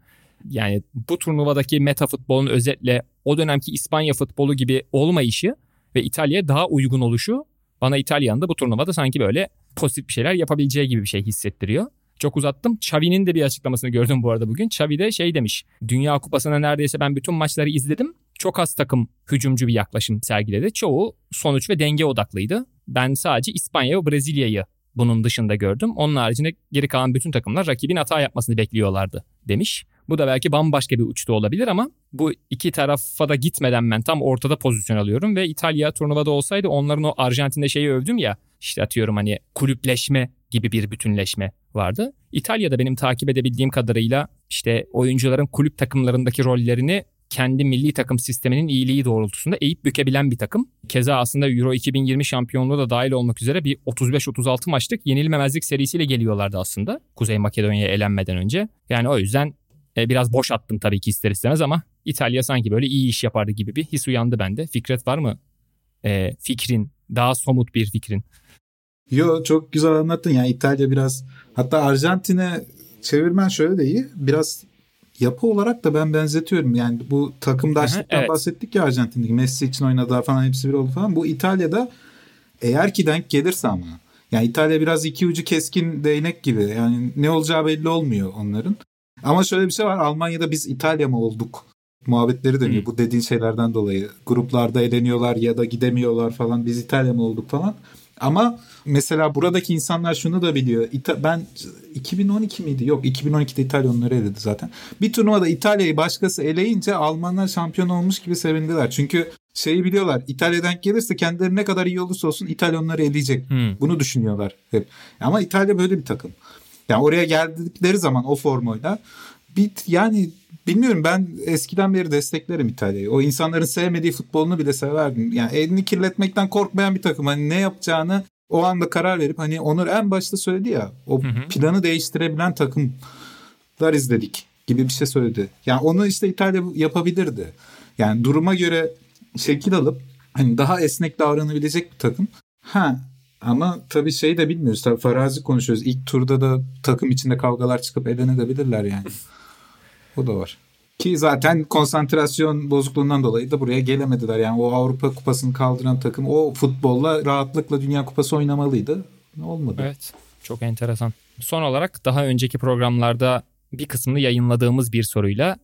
Yani bu turnuvadaki meta futbolun özetle o dönemki İspanya futbolu gibi olmayışı ve İtalya'ya daha uygun oluşu bana İtalya'nın da bu turnuvada sanki böyle pozitif bir şeyler yapabileceği gibi bir şey hissettiriyor. Çok uzattım. Xavi'nin de bir açıklamasını gördüm bu arada bugün. Xavi de şey demiş. Dünya Kupası'na neredeyse ben bütün maçları izledim. Çok az takım hücumcu bir yaklaşım sergiledi. Çoğu sonuç ve denge odaklıydı. Ben sadece İspanya ve Brezilya'yı bunun dışında gördüm. Onun haricinde geri kalan bütün takımlar rakibin hata yapmasını bekliyorlardı demiş. Bu da belki bambaşka bir uçta olabilir ama bu iki tarafa da gitmeden ben tam ortada pozisyon alıyorum ve İtalya turnuvada olsaydı onların o Arjantin'de şeyi övdüm ya işte atıyorum hani kulüpleşme gibi bir bütünleşme vardı. İtalya'da benim takip edebildiğim kadarıyla işte oyuncuların kulüp takımlarındaki rollerini kendi milli takım sisteminin iyiliği doğrultusunda eğip bükebilen bir takım. Keza aslında Euro 2020 şampiyonluğu da dahil olmak üzere bir 35-36 maçlık yenilmemezlik serisiyle geliyorlardı aslında. Kuzey Makedonya'ya elenmeden önce. Yani o yüzden e, biraz boş attım tabii ki ister istemez ama İtalya sanki böyle iyi iş yapardı gibi bir his uyandı bende. Fikret var mı? E, fikrin, daha somut bir fikrin. Yo çok güzel anlattın. Yani İtalya biraz hatta Arjantin'e çevirmen şöyle de iyi. Biraz yapı olarak da ben benzetiyorum. Yani bu takımdaşlıktan evet. bahsettik ya Arjantin'deki Messi için oynadığı falan hepsi bir oldu falan. Bu İtalya'da eğer ki denk gelirse ama yani İtalya biraz iki ucu keskin değnek gibi. Yani ne olacağı belli olmuyor onların. Ama şöyle bir şey var. Almanya'da biz İtalya mı olduk? Muhabbetleri dönüyor. Hmm. Bu dediğin şeylerden dolayı. Gruplarda eleniyorlar ya da gidemiyorlar falan. Biz İtalya mı olduk falan. Ama mesela buradaki insanlar şunu da biliyor. İta- ben 2012 miydi? Yok 2012'de İtalya onları eledi zaten. Bir turnuvada İtalya'yı başkası eleyince Almanlar şampiyon olmuş gibi sevindiler. Çünkü şeyi biliyorlar. İtalya'dan gelirse kendileri ne kadar iyi olursa olsun İtalya onları eleyecek. Hmm. Bunu düşünüyorlar hep. Ama İtalya böyle bir takım. Yani oraya geldikleri zaman o formoyla bir yani bilmiyorum ben eskiden beri desteklerim İtalya'yı. O insanların sevmediği futbolunu bile severdim. Yani elini kirletmekten korkmayan bir takım. Hani ne yapacağını o anda karar verip hani Onur en başta söyledi ya o hı hı. planı değiştirebilen takımlar izledik gibi bir şey söyledi. Yani onu işte İtalya yapabilirdi. Yani duruma göre şekil alıp hani daha esnek davranabilecek bir takım. Ha ama tabii şey de bilmiyoruz. Tabii farazi konuşuyoruz. İlk turda da takım içinde kavgalar çıkıp elenebilirler yani. o da var. Ki zaten konsantrasyon bozukluğundan dolayı da buraya gelemediler. Yani o Avrupa Kupası'nı kaldıran takım o futbolla rahatlıkla Dünya Kupası oynamalıydı. Olmadı. Evet. Çok enteresan. Son olarak daha önceki programlarda bir kısmını yayınladığımız bir soruyla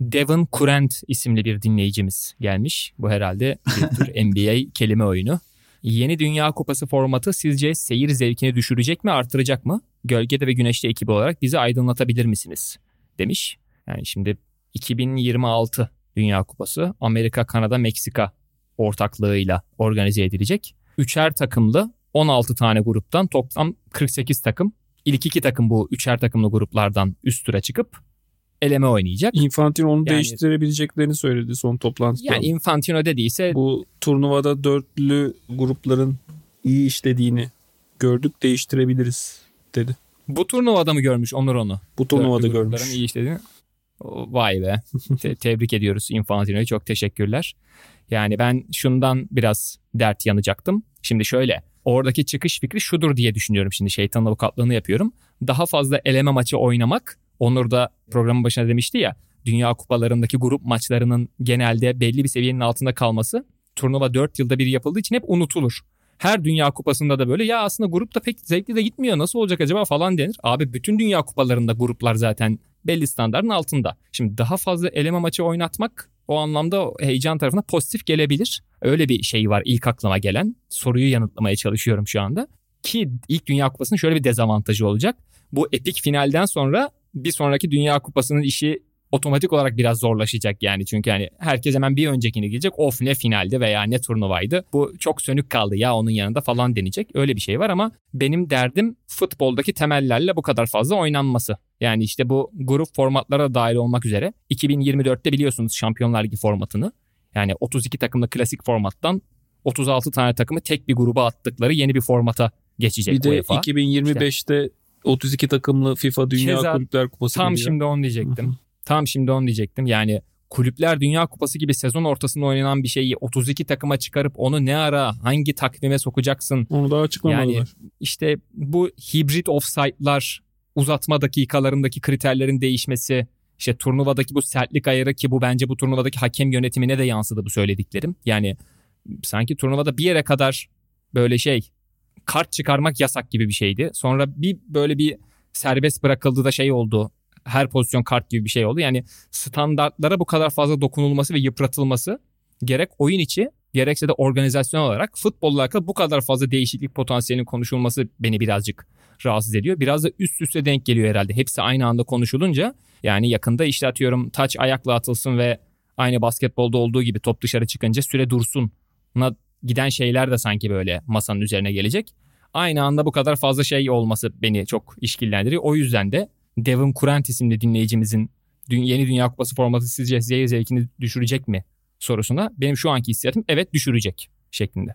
Devon Kurent isimli bir dinleyicimiz gelmiş. Bu herhalde bir tür NBA kelime oyunu. Yeni Dünya Kupası formatı sizce seyir zevkini düşürecek mi artıracak mı? Gölgede ve Güneşte ekibi olarak bizi aydınlatabilir misiniz? Demiş. Yani şimdi 2026 Dünya Kupası Amerika, Kanada, Meksika ortaklığıyla organize edilecek. Üçer takımlı 16 tane gruptan toplam 48 takım. İlk iki takım bu üçer takımlı gruplardan üst tura çıkıp eleme oynayacak. Infantino onu Yani- değiştirebileceklerini söyledi son toplantıda. Yani Infantino dediyse Bu turnuvada dörtlü grupların iyi işlediğini gördük değiştirebiliriz dedi. bu turnuvada mı görmüş Onur onu? Bu turnuvada Dörtlü görmüş. grupların iyi işlediğini. Vay be. Te- tebrik ediyoruz Infantino'yu. Çok teşekkürler. Yani ben şundan biraz dert yanacaktım. Şimdi şöyle. Oradaki çıkış fikri şudur diye düşünüyorum şimdi şeytan avukatlığını yapıyorum. Daha fazla eleme maçı oynamak. Onur da programın başına demişti ya. Dünya kupalarındaki grup maçlarının genelde belli bir seviyenin altında kalması turnuva 4 yılda bir yapıldığı için hep unutulur. Her Dünya Kupası'nda da böyle ya aslında grupta pek zevkli de gitmiyor nasıl olacak acaba falan denir. Abi bütün Dünya Kupalarında gruplar zaten belli standartın altında. Şimdi daha fazla eleme maçı oynatmak o anlamda heyecan tarafına pozitif gelebilir. Öyle bir şey var ilk aklıma gelen. Soruyu yanıtlamaya çalışıyorum şu anda. Ki ilk Dünya Kupası'nın şöyle bir dezavantajı olacak. Bu epik finalden sonra bir sonraki Dünya Kupası'nın işi otomatik olarak biraz zorlaşacak yani. Çünkü hani herkes hemen bir öncekini gidecek. Of ne finaldi veya ne turnuvaydı. Bu çok sönük kaldı ya onun yanında falan denecek. Öyle bir şey var ama benim derdim futboldaki temellerle bu kadar fazla oynanması. Yani işte bu grup formatlara dahil olmak üzere 2024'te biliyorsunuz Şampiyonlar Ligi formatını. Yani 32 takımlı klasik formattan 36 tane takımı tek bir gruba attıkları yeni bir formata geçecek Bir de UEFA. 2025'te 32 takımlı FIFA Dünya Keza Kulüpler Kupası Tam geliyor. şimdi onu diyecektim. Tam şimdi onu diyecektim. Yani Kulüpler Dünya Kupası gibi sezon ortasında oynanan bir şeyi 32 takıma çıkarıp onu ne ara hangi takvime sokacaksın? Onu daha açıklamadılar. Yani işte bu hibrit offside'lar, uzatma dakikalarındaki kriterlerin değişmesi, işte turnuvadaki bu sertlik ayarı ki bu bence bu turnuvadaki hakem yönetimine de yansıdı bu söylediklerim. Yani sanki turnuvada bir yere kadar böyle şey kart çıkarmak yasak gibi bir şeydi. Sonra bir böyle bir serbest bırakıldı da şey oldu. Her pozisyon kart gibi bir şey oldu. Yani standartlara bu kadar fazla dokunulması ve yıpratılması gerek oyun içi gerekse de organizasyon olarak futbolla alakalı bu kadar fazla değişiklik potansiyelinin konuşulması beni birazcık rahatsız ediyor. Biraz da üst üste denk geliyor herhalde. Hepsi aynı anda konuşulunca yani yakında işte atıyorum taç ayakla atılsın ve aynı basketbolda olduğu gibi top dışarı çıkınca süre dursun. Giden şeyler de sanki böyle masanın üzerine gelecek. Aynı anda bu kadar fazla şey olması beni çok işkillendiriyor. O yüzden de Devin Kurant isimli dinleyicimizin dün- yeni Dünya Kupası formatı sizce seyir zevkini düşürecek mi sorusuna benim şu anki hissiyatım evet düşürecek şeklinde.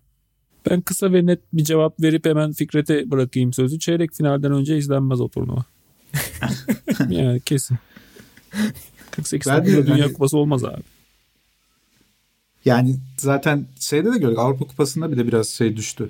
Ben kısa ve net bir cevap verip hemen Fikret'e bırakayım sözü. Çeyrek finalden önce izlenmez o turnuva. yani kesin. 48 Ben de Dünya hani- Kupası olmaz abi. Yani zaten şeyde de gördük Avrupa Kupası'nda bile biraz şey düştü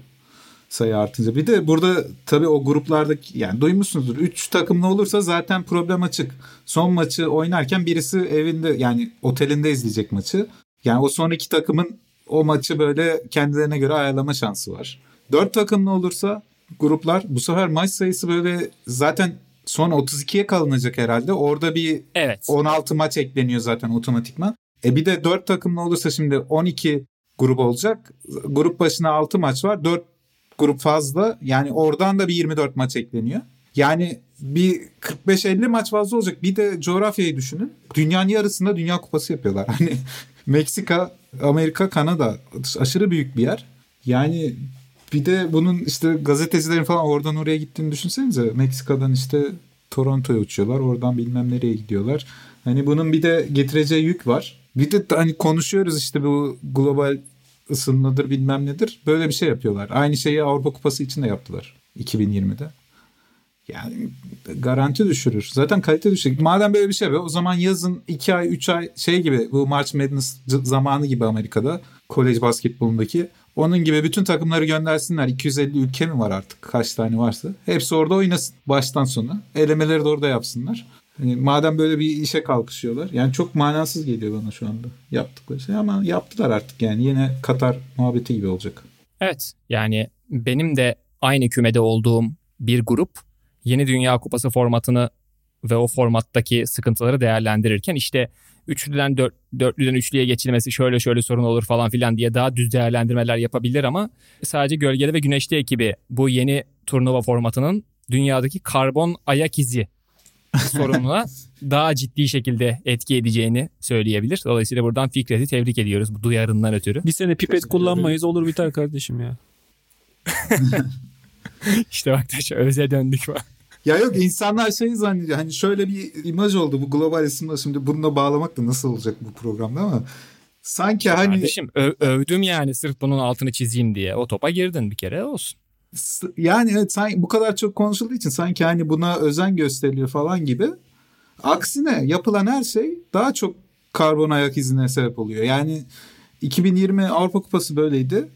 sayı artınca. Bir de burada tabii o gruplardaki yani duymuşsunuzdur. 3 takımlı olursa zaten problem açık. Son maçı oynarken birisi evinde yani otelinde izleyecek maçı. Yani o son iki takımın o maçı böyle kendilerine göre ayarlama şansı var. 4 takımlı olursa gruplar bu sefer maç sayısı böyle zaten son 32'ye kalınacak herhalde. Orada bir Evet. 16 maç ekleniyor zaten otomatikman. E bir de 4 takımlı olursa şimdi 12 grup olacak. Grup başına 6 maç var. 4 grup fazla. Yani oradan da bir 24 maç ekleniyor. Yani bir 45-50 maç fazla olacak. Bir de coğrafyayı düşünün. Dünyanın yarısında Dünya Kupası yapıyorlar. Hani Meksika, Amerika, Kanada aşırı büyük bir yer. Yani bir de bunun işte gazetecilerin falan oradan oraya gittiğini düşünsenize. Meksika'dan işte Toronto'ya uçuyorlar. Oradan bilmem nereye gidiyorlar. Hani bunun bir de getireceği yük var. Bir de hani konuşuyoruz işte bu global ısınmadır bilmem nedir. Böyle bir şey yapıyorlar. Aynı şeyi Avrupa Kupası için de yaptılar 2020'de. Yani garanti düşürür. Zaten kalite düşürür. Madem böyle bir şey yapıyor o zaman yazın 2 ay 3 ay şey gibi bu March Madness zamanı gibi Amerika'da kolej basketbolundaki onun gibi bütün takımları göndersinler. 250 ülke mi var artık kaç tane varsa. Hepsi orada oynasın baştan sona. Elemeleri de orada yapsınlar. Hani madem böyle bir işe kalkışıyorlar. Yani çok manasız geliyor bana şu anda yaptıkları şey ama yaptılar artık yani. Yine Katar muhabbeti gibi olacak. Evet yani benim de aynı kümede olduğum bir grup yeni Dünya Kupası formatını ve o formattaki sıkıntıları değerlendirirken işte üçlüden dört, dörtlüden üçlüye geçilmesi şöyle şöyle sorun olur falan filan diye daha düz değerlendirmeler yapabilir ama sadece gölgede ve güneşte ekibi bu yeni turnuva formatının dünyadaki karbon ayak izi sorununa daha ciddi şekilde etki edeceğini söyleyebilir. Dolayısıyla buradan Fikret'i tebrik ediyoruz bu duyarından ötürü. Bir sene pipet kullanmayız olur biter kardeşim ya. İşte bak taşa öze döndük bak. Ya yok insanlar şey zannediyor. Hani şöyle bir imaj oldu bu global ısınma. Şimdi bununla bağlamak da nasıl olacak bu programda ama sanki hani Kardeşim ö- övdüm yani sırf bunun altını çizeyim diye. O topa girdin bir kere olsun. Yani evet sanki bu kadar çok konuşulduğu için sanki hani buna özen gösteriliyor falan gibi. Aksine yapılan her şey daha çok karbon ayak izine sebep oluyor. Yani 2020 Avrupa Kupası böyleydi.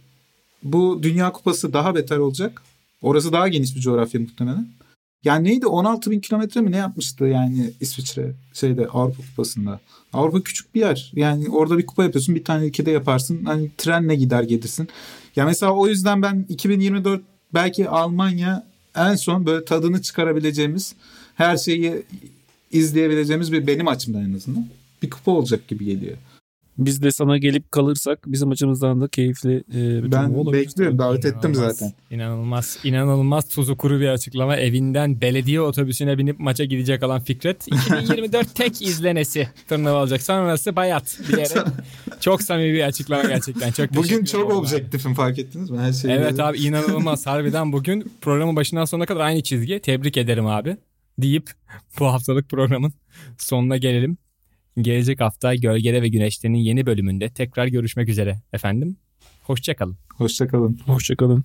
Bu Dünya Kupası daha beter olacak. Orası daha geniş bir coğrafya muhtemelen. Yani neydi 16 bin kilometre mi ne yapmıştı yani İsviçre şeyde Avrupa Kupası'nda. Avrupa küçük bir yer. Yani orada bir kupa yapıyorsun bir tane ülkede yaparsın. Hani trenle gider gelirsin. Ya mesela o yüzden ben 2024 belki Almanya en son böyle tadını çıkarabileceğimiz her şeyi izleyebileceğimiz bir benim açımdan en azından bir kupa olacak gibi geliyor. Biz de sana gelip kalırsak bizim açımızdan da keyifli e, bir Ben olabilir. bekliyorum davet ettim İnanılmaz, zaten. İnanılmaz, inanılmaz tuzu kuru bir açıklama. Evinden belediye otobüsüne binip maça gidecek olan Fikret. 2024 tek izlenesi turnuva olacak. Sonrası bayat diyerek. çok samimi bir açıklama gerçekten. Çok Bugün çok objektifim fark ettiniz mi? Her şey Evet böyle- abi inanılmaz. Harbiden bugün programın başından sonuna kadar aynı çizgi. Tebrik ederim abi. Deyip bu haftalık programın sonuna gelelim. Gelecek hafta Gölgede ve Güneşte'nin yeni bölümünde tekrar görüşmek üzere efendim. Hoşçakalın. Hoşçakalın. Hoşçakalın.